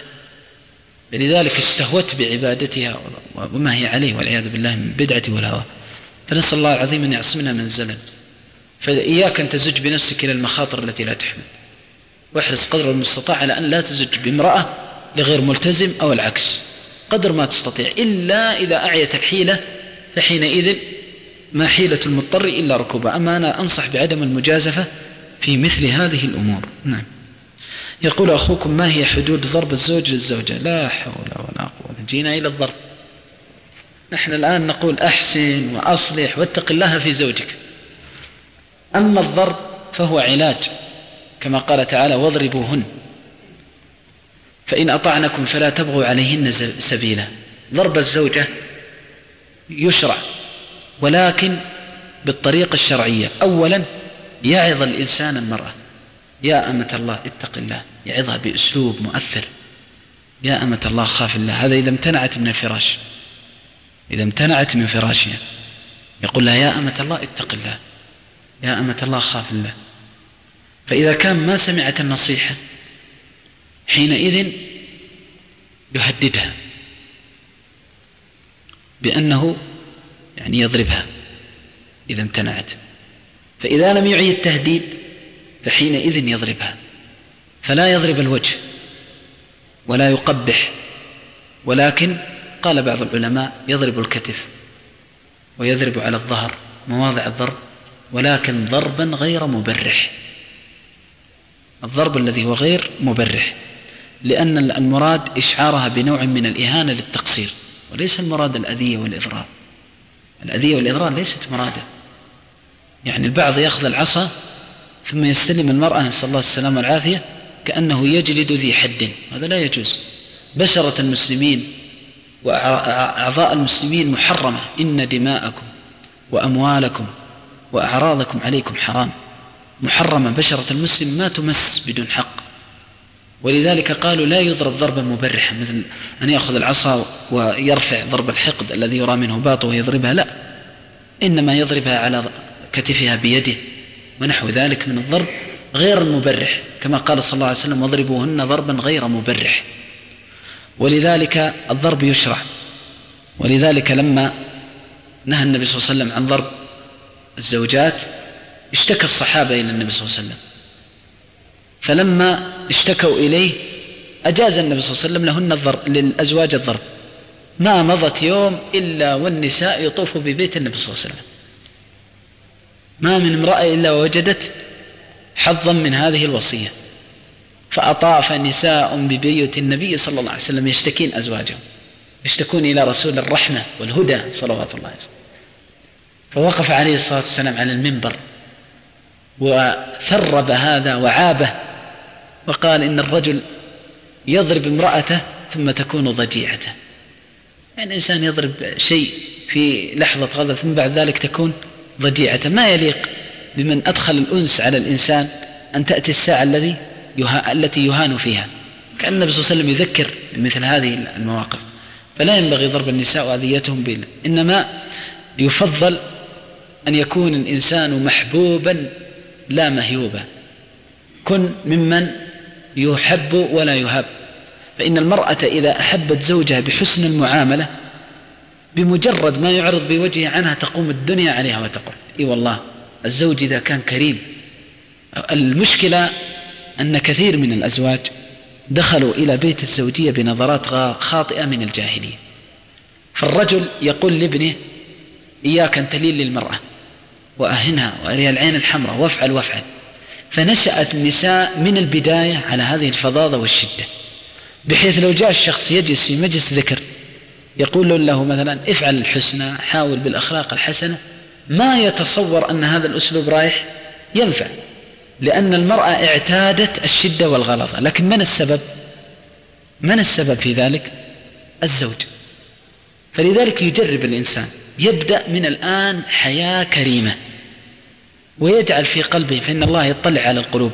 لذلك استهوت بعبادتها وما هي عليه والعياذ بالله من بدعة والهوى. فنسأل الله العظيم أن يعصمنا من الزلل فإياك أن تزج بنفسك إلى المخاطر التي لا تحمل. واحرص قدر المستطاع على أن لا تزج بامرأة لغير ملتزم أو العكس. قدر ما تستطيع إلا إذا أعيت الحيلة فحينئذ ما حيلة المضطر إلا ركوبها. أما أنا أنصح بعدم المجازفة في مثل هذه الأمور. نعم. يقول أخوكم ما هي حدود ضرب الزوج للزوجة؟ لا حول ولا قوة. جينا إلى الضرب. نحن الآن نقول أحسن وأصلح واتق الله في زوجك. أما الضرب فهو علاج كما قال تعالى واضربوهن فإن أطعنكم فلا تبغوا عليهن سبيلا. ضرب الزوجة يشرع ولكن بالطريقة الشرعية. أولا يعظ الإنسان المرأة. يا أمة الله اتق الله. يعظها بأسلوب مؤثر. يا أمة الله خاف الله. هذا إذا امتنعت من الفراش. إذا امتنعت من فراشها. يقول لها يا أمة الله اتق الله. يا أمة الله خاف الله. فإذا كان ما سمعت النصيحة حينئذ يهددها بأنه يعني يضربها إذا امتنعت. فإذا لم يعي التهديد فحينئذ يضربها. فلا يضرب الوجه ولا يقبح. ولكن قال بعض العلماء يضرب الكتف ويضرب على الظهر مواضع الضرب ولكن ضربا غير مبرح. الضرب الذي هو غير مبرح. لأن المراد إشعارها بنوع من الإهانة للتقصير وليس المراد الأذية والإضرار. الأذية والإضرار ليست مرادة. يعني البعض يأخذ العصا ثم يستلم المرأة نسأل الله السلامة والعافية كأنه يجلد ذي حد. هذا لا يجوز. بشرة المسلمين وأعضاء المسلمين محرمة. إن دماءكم وأموالكم وأعراضكم عليكم حرام. محرمة. بشرة المسلم ما تمس بدون حق. ولذلك قالوا لا يضرب ضربا مبرحا مثل أن يأخذ العصا ويرفع ضرب الحقد الذي يرى منه باطل ويضربها لا. إنما يضربها على كتفها بيده ونحو ذلك من الضرب غير المبرح كما قال صلى الله عليه وسلم واضربوهن ضربا غير مبرح ولذلك الضرب يشرع. ولذلك لما نهى النبي صلى الله عليه وسلم عن ضرب الزوجات اشتكى الصحابة إلى النبي صلى الله عليه وسلم. فلما اشتكوا إليه أجاز النبي صلى الله عليه وسلم لهن الضرب للأزواج الضرب. ما مضت يوم إلا والنساء يطوف ببيت النبي صلى الله عليه وسلم. ما من امرأة إلا وجدت حظا من هذه الوصية. فأطاف نساء ببيوت النبي صلى الله عليه وسلم يشتكين أزواجهم. يشتكون إلى رسول الرحمة والهدى صلوات الله عليه فوقف عليه الصلاة والسلام على المنبر وثرب هذا وعابه وقال إن الرجل يضرب امرأته ثم تكون ضجيعته. يعني الإنسان يضرب شيء في لحظة غضب ثم بعد ذلك تكون ضجيعته. ما يليق بمن أدخل الأنس على الإنسان أن تأتي الساعة الذي يها التي يهان فيها. كأن النبي صلى الله عليه وسلم يذكر مثل هذه المواقف. فلا ينبغي ضرب النساء وأذيتهم بنا إنما يفضل أن يكون الإنسان محبوبا لا مهيوبا. كن ممن يحب ولا يهاب فإن المرأة إذا أحبت زوجها بحسن المعاملة بمجرد ما يعرض بوجهه عنها تقوم الدنيا عليها وتقول إي والله الزوج إذا كان كريم. المشكلة أن كثير من الأزواج دخلوا إلى بيت الزوجية بنظرات خاطئة من الجاهلية. فالرجل يقول لابنه إياك أن تلين للمرأة وأهنها واريها العين الحمراء وافعل وافعل. فنشأت النساء من البداية على هذه الفظاظة والشدة بحيث لو جاء الشخص يجلس في مجلس ذكر يقول له مثلا افعل الحسنى حاول بالأخلاق الحسنة ما يتصور أن هذا الأسلوب رايح ينفع لأن المرأة اعتادت الشدة والغلظة. لكن من السبب؟ من السبب في ذلك؟ الزوج. فلذلك يجرب الإنسان يبدأ من الآن حياة كريمة. ويجعل في قلبه فإن الله يطلع على القلوب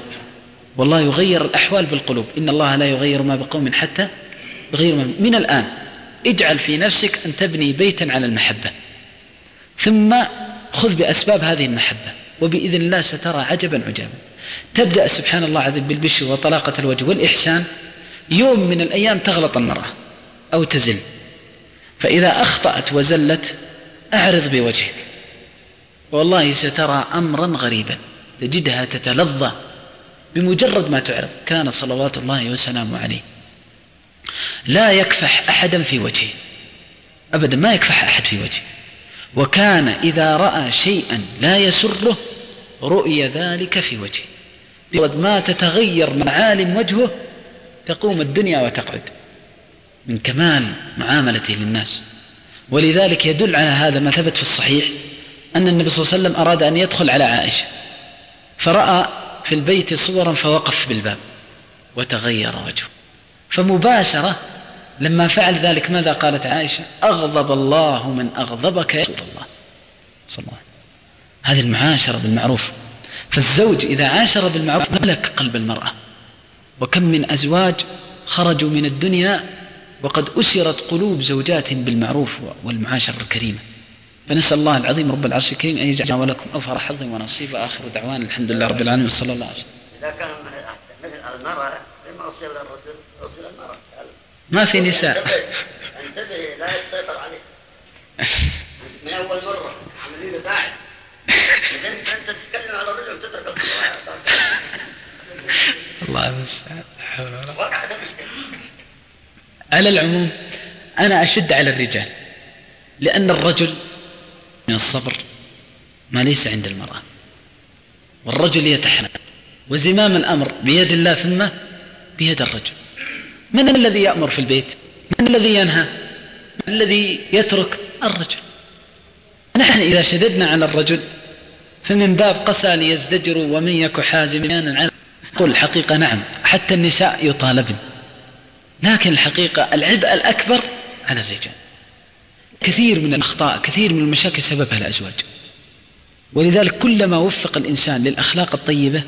والله يغير الأحوال بالقلوب. إن الله لا يغير ما بقوم حتى يغير ما من الآن اجعل في نفسك أن تبني بيتا على المحبة. ثم خذ بأسباب هذه المحبة وبإذن الله سترى عجبا عجابا. تبدأ سبحان الله عز بالبشر وطلاقة الوجه والإحسان يوم من الأيام تغلط المرأة أو تزل. فإذا أخطأت وزلت أعرض بوجهك. والله سترى أمرا غريبا تجدها تتلظى بمجرد ما تعرض. كان صلوات الله وسلامه عليه. لا يكفح أحدا في وجهه. أبدا ما يكفح أحد في وجهه. وكان إذا رأى شيئا لا يسره رؤي ذلك في وجهه. بمجرد ما تتغير معالم وجهه تقوم الدنيا وتقعد. من كمال معاملته للناس. ولذلك يدل على هذا ما ثبت في الصحيح. أن النبي صلى الله عليه وسلم أراد أن يدخل على عائشة. فرأى في البيت صورا فوقف بالباب وتغير وجهه. فمباشرة لما فعل ذلك ماذا قالت عائشة؟ أغضب الله من أغضبك يا رسول الله. صلى الله عليه وسلم. هذه المعاشرة بالمعروف. فالزوج إذا عاشر بالمعروف ملك قلب المرأة. وكم من أزواج خرجوا من الدنيا وقد أسرت قلوب زوجات بالمعروف والمعاشرة الكريمة. فنسأل الله العظيم رب العرش الكريم أن يجعلنا ولكم أوفر حظ ونصيب آخر دعوانا الحمد لله رب العالمين وصلى الله عليه وسلم. إذا كان مثل المرأة لما أوصي للرجل أوصي المرأة. ما في نساء. انتبه لا يسيطر عليك. من أول مرة عملية إذا أنت تتكلم على الرجل وتترك الله المستعان على العموم أنا أشد على الرجال لأن الرجل من الصبر ما ليس عند المرأة. والرجل يتحمل وزمام الأمر بيد الله ثم بيد الرجل. من الذي يأمر في البيت؟ من الذي ينهى؟ من الذي يترك الرجل؟ نحن إذا شددنا على الرجل فمن باب قسى ليزدجروا ومن يك حازما على قل الحقيقة نعم حتى النساء يطالبن. لكن الحقيقة العبء الأكبر على الرجال. كثير من الأخطاء كثير من المشاكل سببها الأزواج. ولذلك كلما وفق الإنسان للأخلاق الطيبة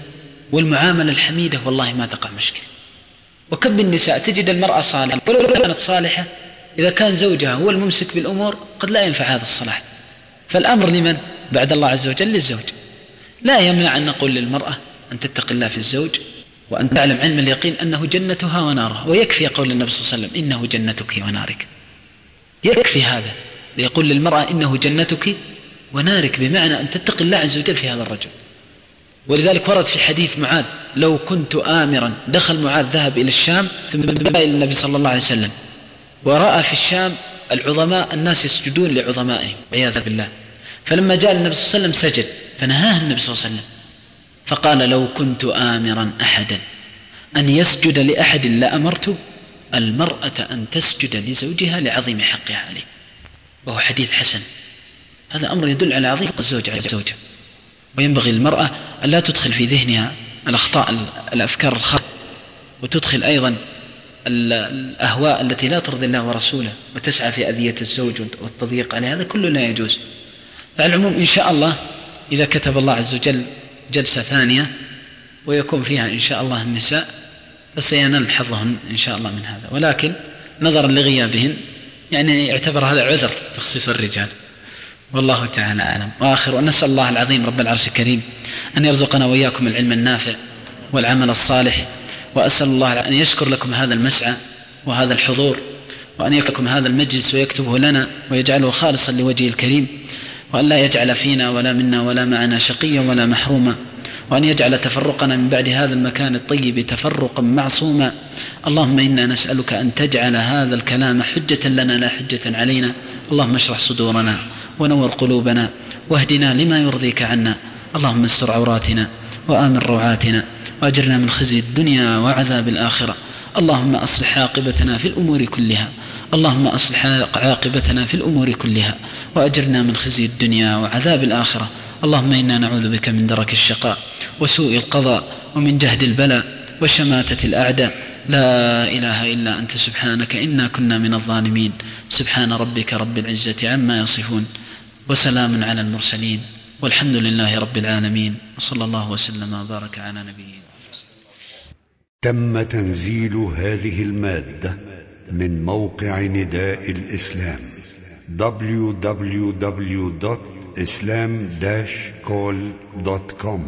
والمعاملة الحميدة والله ما تقع مشكلة. وكم من نساء تجد المرأة صالحة ولو كانت صالحة إذا كان زوجها هو الممسك بالأمور قد لا ينفع هذا الصلاح. فالأمر لمن؟ بعد الله عز وجل للزوج. لا يمنع أن نقول للمرأة أن تتقي الله في الزوج وأن تعلم علم اليقين أنه جنتها ونارها. ويكفي قول النبي صلى الله عليه وسلم إنه جنتك ونارك. يكفي هذا. ليقول للمرأة إنه جنتك ونارك بمعنى أن تتقي الله عز وجل في هذا الرجل. ولذلك ورد في حديث معاذ لو كنت آمرا. دخل معاذ ذهب إلى الشام ثم إلى النبي صلى الله عليه وسلم. ورأى في الشام العظماء الناس يسجدون لعظمائهم عياذا بالله. فلما جاء النبي صلى الله عليه وسلم سجد فنهاه النبي صلى الله عليه وسلم. فقال لو كنت آمرا أحدا. أن يسجد لأحد لأمرت المرأة أن تسجد لزوجها لعظيم حقها عليه. وهو حديث حسن. هذا أمر يدل على عظيم الزوج على الزوجة وينبغي للمرأة أن لا تدخل في ذهنها الأخطاء الأفكار الخاطئة وتدخل أيضا الأهواء التي لا ترضي الله ورسوله وتسعى في أذية الزوج والتضييق عليه هذا كله لا يجوز. فعلى العموم إن شاء الله إذا كتب الله عز وجل جلسة ثانية ويكون فيها إن شاء الله النساء فسينال حظهن إن شاء الله من هذا. ولكن نظرا لغيابهن يعني يعتبر هذا عذر تخصيص الرجال. والله تعالى أعلم. وآخر ونسأل الله العظيم رب العرش الكريم أن يرزقنا وإياكم العلم النافع والعمل الصالح وأسأل الله أن يشكر لكم هذا المسعى وهذا الحضور وأن يكتبكم هذا المجلس ويكتبه لنا ويجعله خالصا لوجهه الكريم وأن لا يجعل فينا ولا منا ولا معنا شقيا ولا محروما. وأن يجعل تفرقنا من بعد هذا المكان الطيب تفرقا معصوما. اللهم إنا نسألك أن تجعل هذا الكلام حجة لنا لا حجة علينا. اللهم اشرح صدورنا ونور قلوبنا واهدنا لما يرضيك عنا. اللهم استر عوراتنا وآمن روعاتنا وأجرنا من خزي الدنيا وعذاب الآخرة. اللهم أصلح عاقبتنا في الأمور كلها. اللهم أصلح عاقبتنا في الأمور كلها وأجرنا من خزي الدنيا وعذاب الآخرة. اللهم إنا نعوذ بك من درك الشقاء. وسوء القضاء ومن جهد البلاء وشماتة الأعداء. لا إله إلا أنت سبحانك إنا كنا من الظالمين. سبحان ربك رب العزة عما يصفون. وسلام على المرسلين. والحمد لله رب العالمين. وصلى الله وسلم وبارك على نبينا تم تنزيل هذه المادة من موقع نداء الإسلام www.islam-call.com